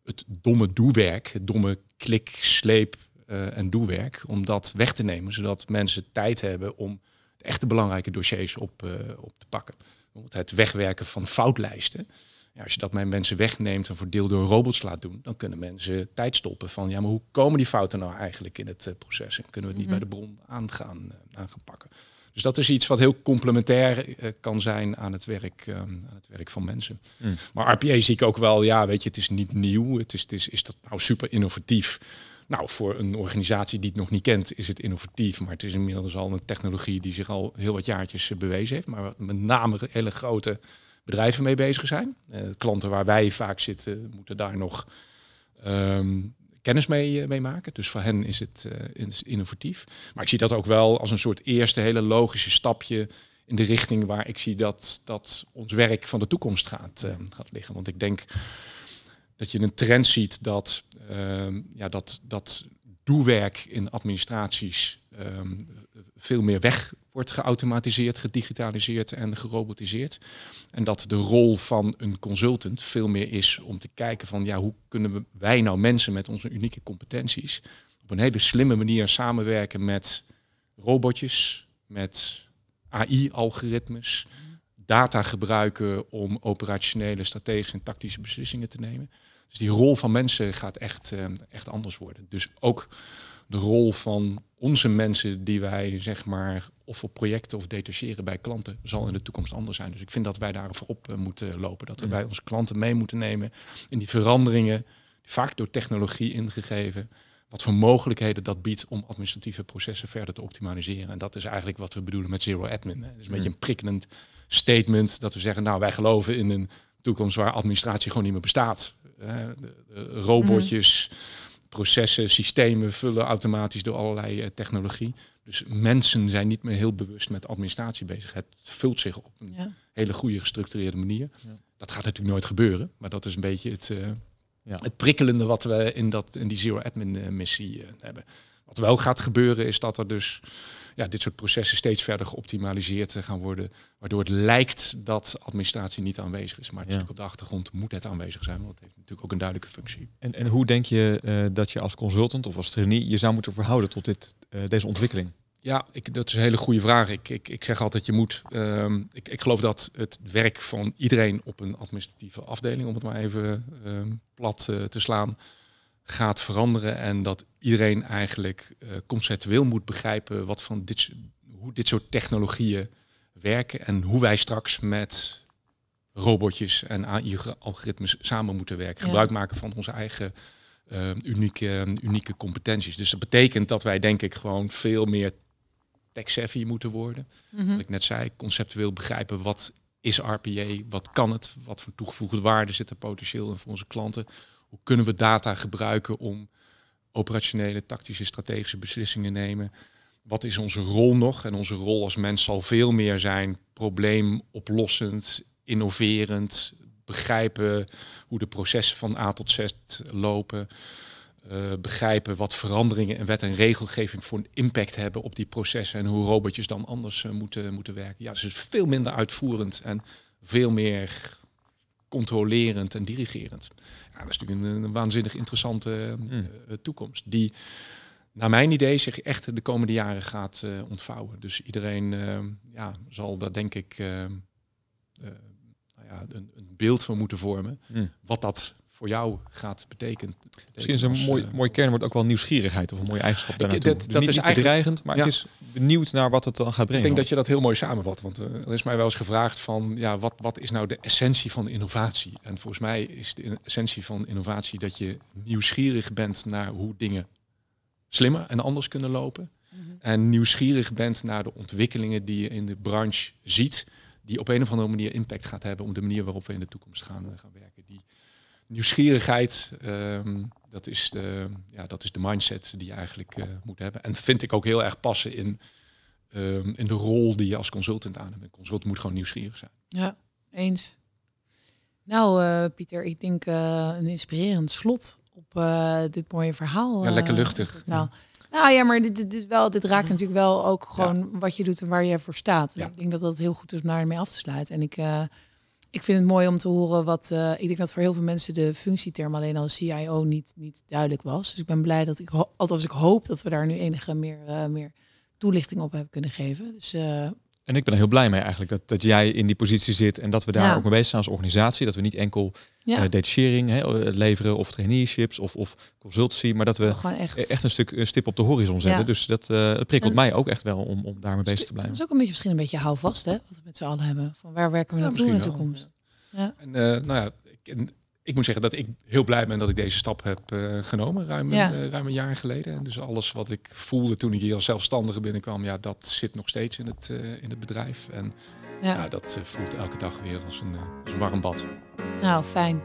[SPEAKER 3] het domme doewerk, het domme klik, sleep en doewerk, om dat weg te nemen, zodat mensen tijd hebben om de echte belangrijke dossiers op, op te pakken het wegwerken van foutlijsten. Ja, als je dat met mensen wegneemt en voor deel door robots laat doen, dan kunnen mensen tijd stoppen van ja, maar hoe komen die fouten nou eigenlijk in het uh, proces en kunnen we het niet mhm. bij de bron aan gaan, uh, aan gaan pakken. Dus dat is iets wat heel complementair uh, kan zijn aan het werk, um, aan het werk van mensen. Mm. Maar RPA zie ik ook wel, ja, weet je, het is niet nieuw. Het is, het is, is dat nou super innovatief? Nou, voor een organisatie die het nog niet kent, is het innovatief. Maar het is inmiddels al een technologie die zich al heel wat jaartjes eh, bewezen heeft. Maar met name hele grote bedrijven mee bezig zijn. Uh, klanten waar wij vaak zitten, moeten daar nog ehm, kennis mee, uh, mee, maken. Dus voor hen is het innovatief. Maar ik zie dat ook wel als een soort eerste hele logische stapje in de richting waar ik zie dat, dat ons werk van de toekomst gaat, gaat liggen. Want ik denk dat je een trend ziet dat, um, ja, dat, dat doewerk in administraties um, veel meer weg wordt geautomatiseerd, gedigitaliseerd en gerobotiseerd. En dat de rol van een consultant veel meer is om te kijken van ja, hoe kunnen wij nou mensen met onze unieke competenties op een hele slimme manier samenwerken met robotjes, met AI-algoritmes, data gebruiken om operationele, strategische en tactische beslissingen te nemen. Dus die rol van mensen gaat echt, uh, echt anders worden. Dus ook de rol van onze mensen die wij zeg maar of op projecten of detacheren bij klanten zal in de toekomst anders zijn. Dus ik vind dat wij daar voorop uh, moeten lopen. Dat we bij onze klanten mee moeten nemen in die veranderingen, vaak door technologie ingegeven. Wat voor mogelijkheden dat biedt om administratieve processen verder te optimaliseren. En dat is eigenlijk wat we bedoelen met zero admin. Het is een beetje een prikkelend statement dat we zeggen, nou wij geloven in een toekomst waar administratie gewoon niet meer bestaat robotjes, processen, systemen vullen automatisch door allerlei eh, technologie. Dus mensen zijn niet meer heel bewust met administratie bezig. Het vult zich op een hele goede gestructureerde manier. Ja. Dat gaat natuurlijk nooit gebeuren, maar dat is een beetje het, uh, ja. het prikkelende wat we in, dat, in die Zero Admin uh, missie hebben. Wat wel gaat gebeuren is dat er dus ja, dit soort processen steeds verder geoptimaliseerd gaan worden. Waardoor het lijkt dat administratie niet aanwezig is. Maar ja. op de achtergrond moet het aanwezig zijn. Want het heeft natuurlijk ook een duidelijke functie.
[SPEAKER 1] En, en hoe denk je uh, dat je als consultant of als trainee je zou moeten verhouden tot dit, uh, deze ontwikkeling?
[SPEAKER 3] Ja, ik, dat is een hele goede vraag. Ik, ik, ik zeg altijd, je moet. Um, ik, ik geloof dat het werk van iedereen op een administratieve afdeling, om het maar even um, plat uh, te slaan, gaat veranderen en dat iedereen eigenlijk uh, conceptueel moet begrijpen wat van dit, hoe dit soort technologieën werken en hoe wij straks met robotjes en AI-algoritmes samen moeten werken. Gebruik maken van onze eigen uh, unieke, unieke competenties. Dus dat betekent dat wij denk ik gewoon veel meer tech-savvy moeten worden. Mm Wat ik net zei, conceptueel begrijpen wat is RPA, wat kan het, wat voor toegevoegde waarde zit er potentieel in voor onze klanten. Hoe kunnen we data gebruiken om operationele, tactische, strategische beslissingen nemen? Wat is onze rol nog? En onze rol als mens zal veel meer zijn probleemoplossend, innoverend, begrijpen hoe de processen van A tot Z lopen. Uh, begrijpen wat veranderingen in wet en regelgeving voor een impact hebben op die processen en hoe robotjes dan anders uh, moeten, moeten werken. Ja, dus is veel minder uitvoerend en veel meer controlerend en dirigerend dat is natuurlijk een, een waanzinnig interessante mm. toekomst. Die, naar mijn idee, zich echt de komende jaren gaat uh, ontvouwen. Dus iedereen uh, ja, zal daar denk ik nou ja, een, een, beeld van moeten vormen. Mm. Wat dat voor jou gaat betekenen.
[SPEAKER 1] Misschien is een mooi, uh, mooi kernwoord ook wel nieuwsgierigheid of een mooie eigenschap daarnaartoe. Dat, dus dat niet, is eigenlijk bedreigend, maar ja. het is benieuwd naar wat het dan gaat brengen.
[SPEAKER 3] Ik denk dat je dat heel mooi samenvat, want uh, er is mij wel eens gevraagd van, ja, wat, wat is nou de essentie van innovatie? En volgens mij is de essentie van innovatie dat je nieuwsgierig bent naar hoe dingen slimmer en anders kunnen lopen. Mm -hmm. En nieuwsgierig bent naar de ontwikkelingen die je in de branche ziet, die op een of andere manier impact gaat hebben op de manier waarop we in de toekomst gaan, uh, gaan werken. Nieuwsgierigheid, um, dat is de, ja, dat is de mindset die je eigenlijk moet hebben. En vind ik ook heel erg passen in, ehm, in de rol die je als consultant aan hebt. Een consultant moet gewoon nieuwsgierig zijn.
[SPEAKER 2] Ja, eens. Nou, uh, Pieter, ik denk uh, een inspirerend slot op uh, dit mooie verhaal.
[SPEAKER 3] Ja, lekker luchtig.
[SPEAKER 2] Nou, nou ja, maar dit, dit, dit, wel, dit raakt natuurlijk wel ook gewoon wat je doet en waar je voor staat. Ja. Ik denk dat dat heel goed is om daarmee af te sluiten. En ik, ik vind het mooi om te horen wat. ik denk dat voor heel veel mensen de functieterm alleen al CIO niet, niet duidelijk was. Dus ik ben blij dat ik, althans ik hoop dat we daar nu enige meer, meer toelichting op hebben kunnen geven. Dus
[SPEAKER 1] en ik ben er heel blij mee eigenlijk dat, dat jij in die positie zit en dat we daar ook mee bezig zijn als organisatie. Dat we niet enkel ja. uh, detachering hè, eh, leveren of traineeships of, of consultancy, maar dat we echt... echt... een stuk een stip op de horizon zetten. Dus dat uh, prikkelt mij ook echt wel om, om daarmee bezig te blijven.
[SPEAKER 2] Dat is ook een beetje misschien een beetje houvast hè, wat we met z'n allen hebben. Van waar werken we naartoe in de toekomst?
[SPEAKER 3] Ja. En, nou ja, ik, ik moet zeggen dat ik heel blij ben dat ik deze stap heb uh, genomen, ruim, ja. uh, ruim een jaar geleden. En dus alles wat ik voelde toen ik hier als zelfstandige binnenkwam, ja, dat zit nog steeds in het, uh, in het bedrijf. En ja. ja dat voelt elke dag weer als een, als een warm bad.
[SPEAKER 2] Nou, fijn.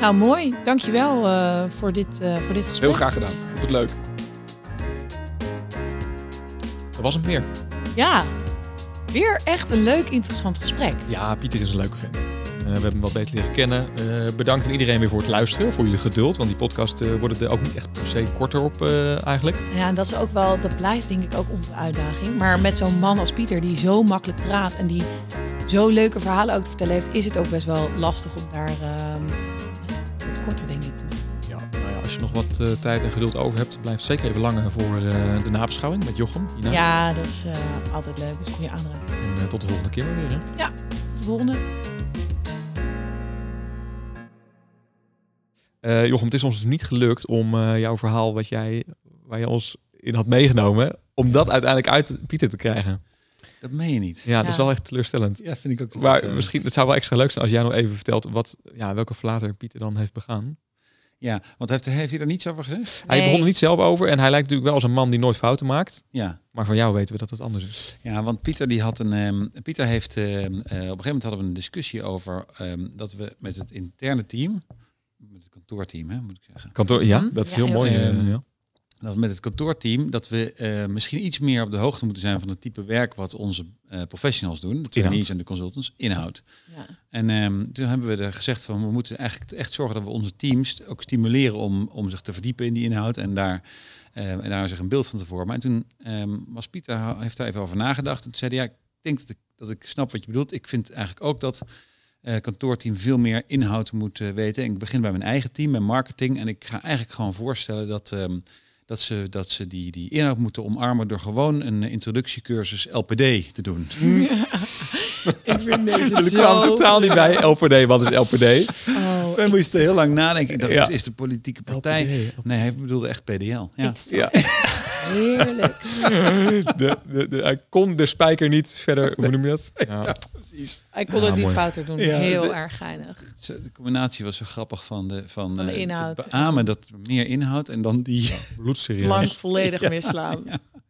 [SPEAKER 2] Nou, mooi. Dankjewel uh, voor, dit, voor dit gesprek.
[SPEAKER 3] Heel graag gedaan. Vond het leuk.
[SPEAKER 1] Dat was het meer.
[SPEAKER 2] Ja, weer echt een leuk, interessant gesprek.
[SPEAKER 1] Ja, Pieter is een leuke vent. Eh, we hebben hem wat beter leren kennen. Uh, bedankt aan iedereen weer voor het luisteren, voor jullie geduld. Want die podcast uh, worden er ook niet echt per se korter op eigenlijk.
[SPEAKER 2] Ja, en dat is ook wel, dat blijft denk ik ook onze uitdaging. Maar met zo'n man als Pieter, die zo makkelijk praat en die zo leuke verhalen ook te vertellen heeft, is het ook best wel lastig om daar ehm, het korter denk ik te
[SPEAKER 1] Ja, nou ja, als je nog wat tijd en geduld over hebt, blijf zeker even langer voor de nabeschouwing met Jochem.
[SPEAKER 2] Ja, dat is altijd leuk. Dus goede aanraden.
[SPEAKER 1] En tot de volgende keer weer. Hè?
[SPEAKER 2] Ja, tot de volgende.
[SPEAKER 1] Uh, Jochem, het is ons dus niet gelukt om uh, jouw verhaal wat jij, waar je ons in had meegenomen, om dat uiteindelijk uit Pieter te krijgen.
[SPEAKER 4] Dat meen je niet.
[SPEAKER 1] Ja, ja, dat is wel echt teleurstellend.
[SPEAKER 4] Ja, vind ik ook
[SPEAKER 1] Maar misschien, het zou wel extra leuk zijn als jij nog even vertelt wat, ja, welke verlater Pieter dan heeft begaan.
[SPEAKER 4] Ja, want heeft, heeft hij er niets over gezegd?
[SPEAKER 1] Hij begon er niet zelf over en hij lijkt natuurlijk wel als een man die nooit fouten maakt.
[SPEAKER 4] Ja.
[SPEAKER 1] Maar van jou weten we dat het anders is.
[SPEAKER 4] Ja, want Pieter die had een. Um, Pieter heeft uh, uh, op een gegeven moment hadden we een discussie over um, dat we met het interne team kantoorteam, hè, moet ik zeggen.
[SPEAKER 1] Kantoor, ja, mhm. dat is heel, mooi. Uh, ja.
[SPEAKER 4] Dat met het kantoorteam dat we uh, misschien iets meer op de hoogte moeten zijn van het type werk wat onze uh, professionals doen, de trainees en de consultants, inhoud. Ja. En um, toen hebben we er gezegd van we moeten eigenlijk echt zorgen dat we onze teams ook stimuleren om, om zich te verdiepen in die inhoud en daar en daar zich een beeld van te vormen. En toen um, was Pieter heeft daar even over nagedacht en toen zei hij ja, ik denk dat ik, dat ik snap wat je bedoelt. Ik vind eigenlijk ook dat uh, kantoorteam veel meer inhoud moet uh, weten. En ik begin bij mijn eigen team, mijn marketing. En ik ga eigenlijk gewoon voorstellen dat, um, dat ze, dat ze die, die inhoud moeten omarmen door gewoon een introductiecursus LPD te doen. (laughs)
[SPEAKER 2] ik vind deze (laughs)
[SPEAKER 1] zo... kwam totaal niet bij. LPD, wat is LPD?
[SPEAKER 4] Oh, We moesten heel lang nadenken. Dat ja. is, is de politieke partij. LPD. Nee, hij bedoelde echt PDL. Ja.
[SPEAKER 2] ja. (laughs) Heerlijk. (laughs)
[SPEAKER 1] De, de, de, hij kon de spijker niet verder, hoe noem je dat? Ja.
[SPEAKER 2] precies. Hij kon het niet mooi. fouter doen. Ja, Heel de, erg geinig.
[SPEAKER 4] De combinatie was zo grappig van de, van,
[SPEAKER 2] van de inhoud.
[SPEAKER 4] beamen dat meer inhoud en dan die
[SPEAKER 1] bloedserieus.
[SPEAKER 2] Lang volledig (laughs) misslaan.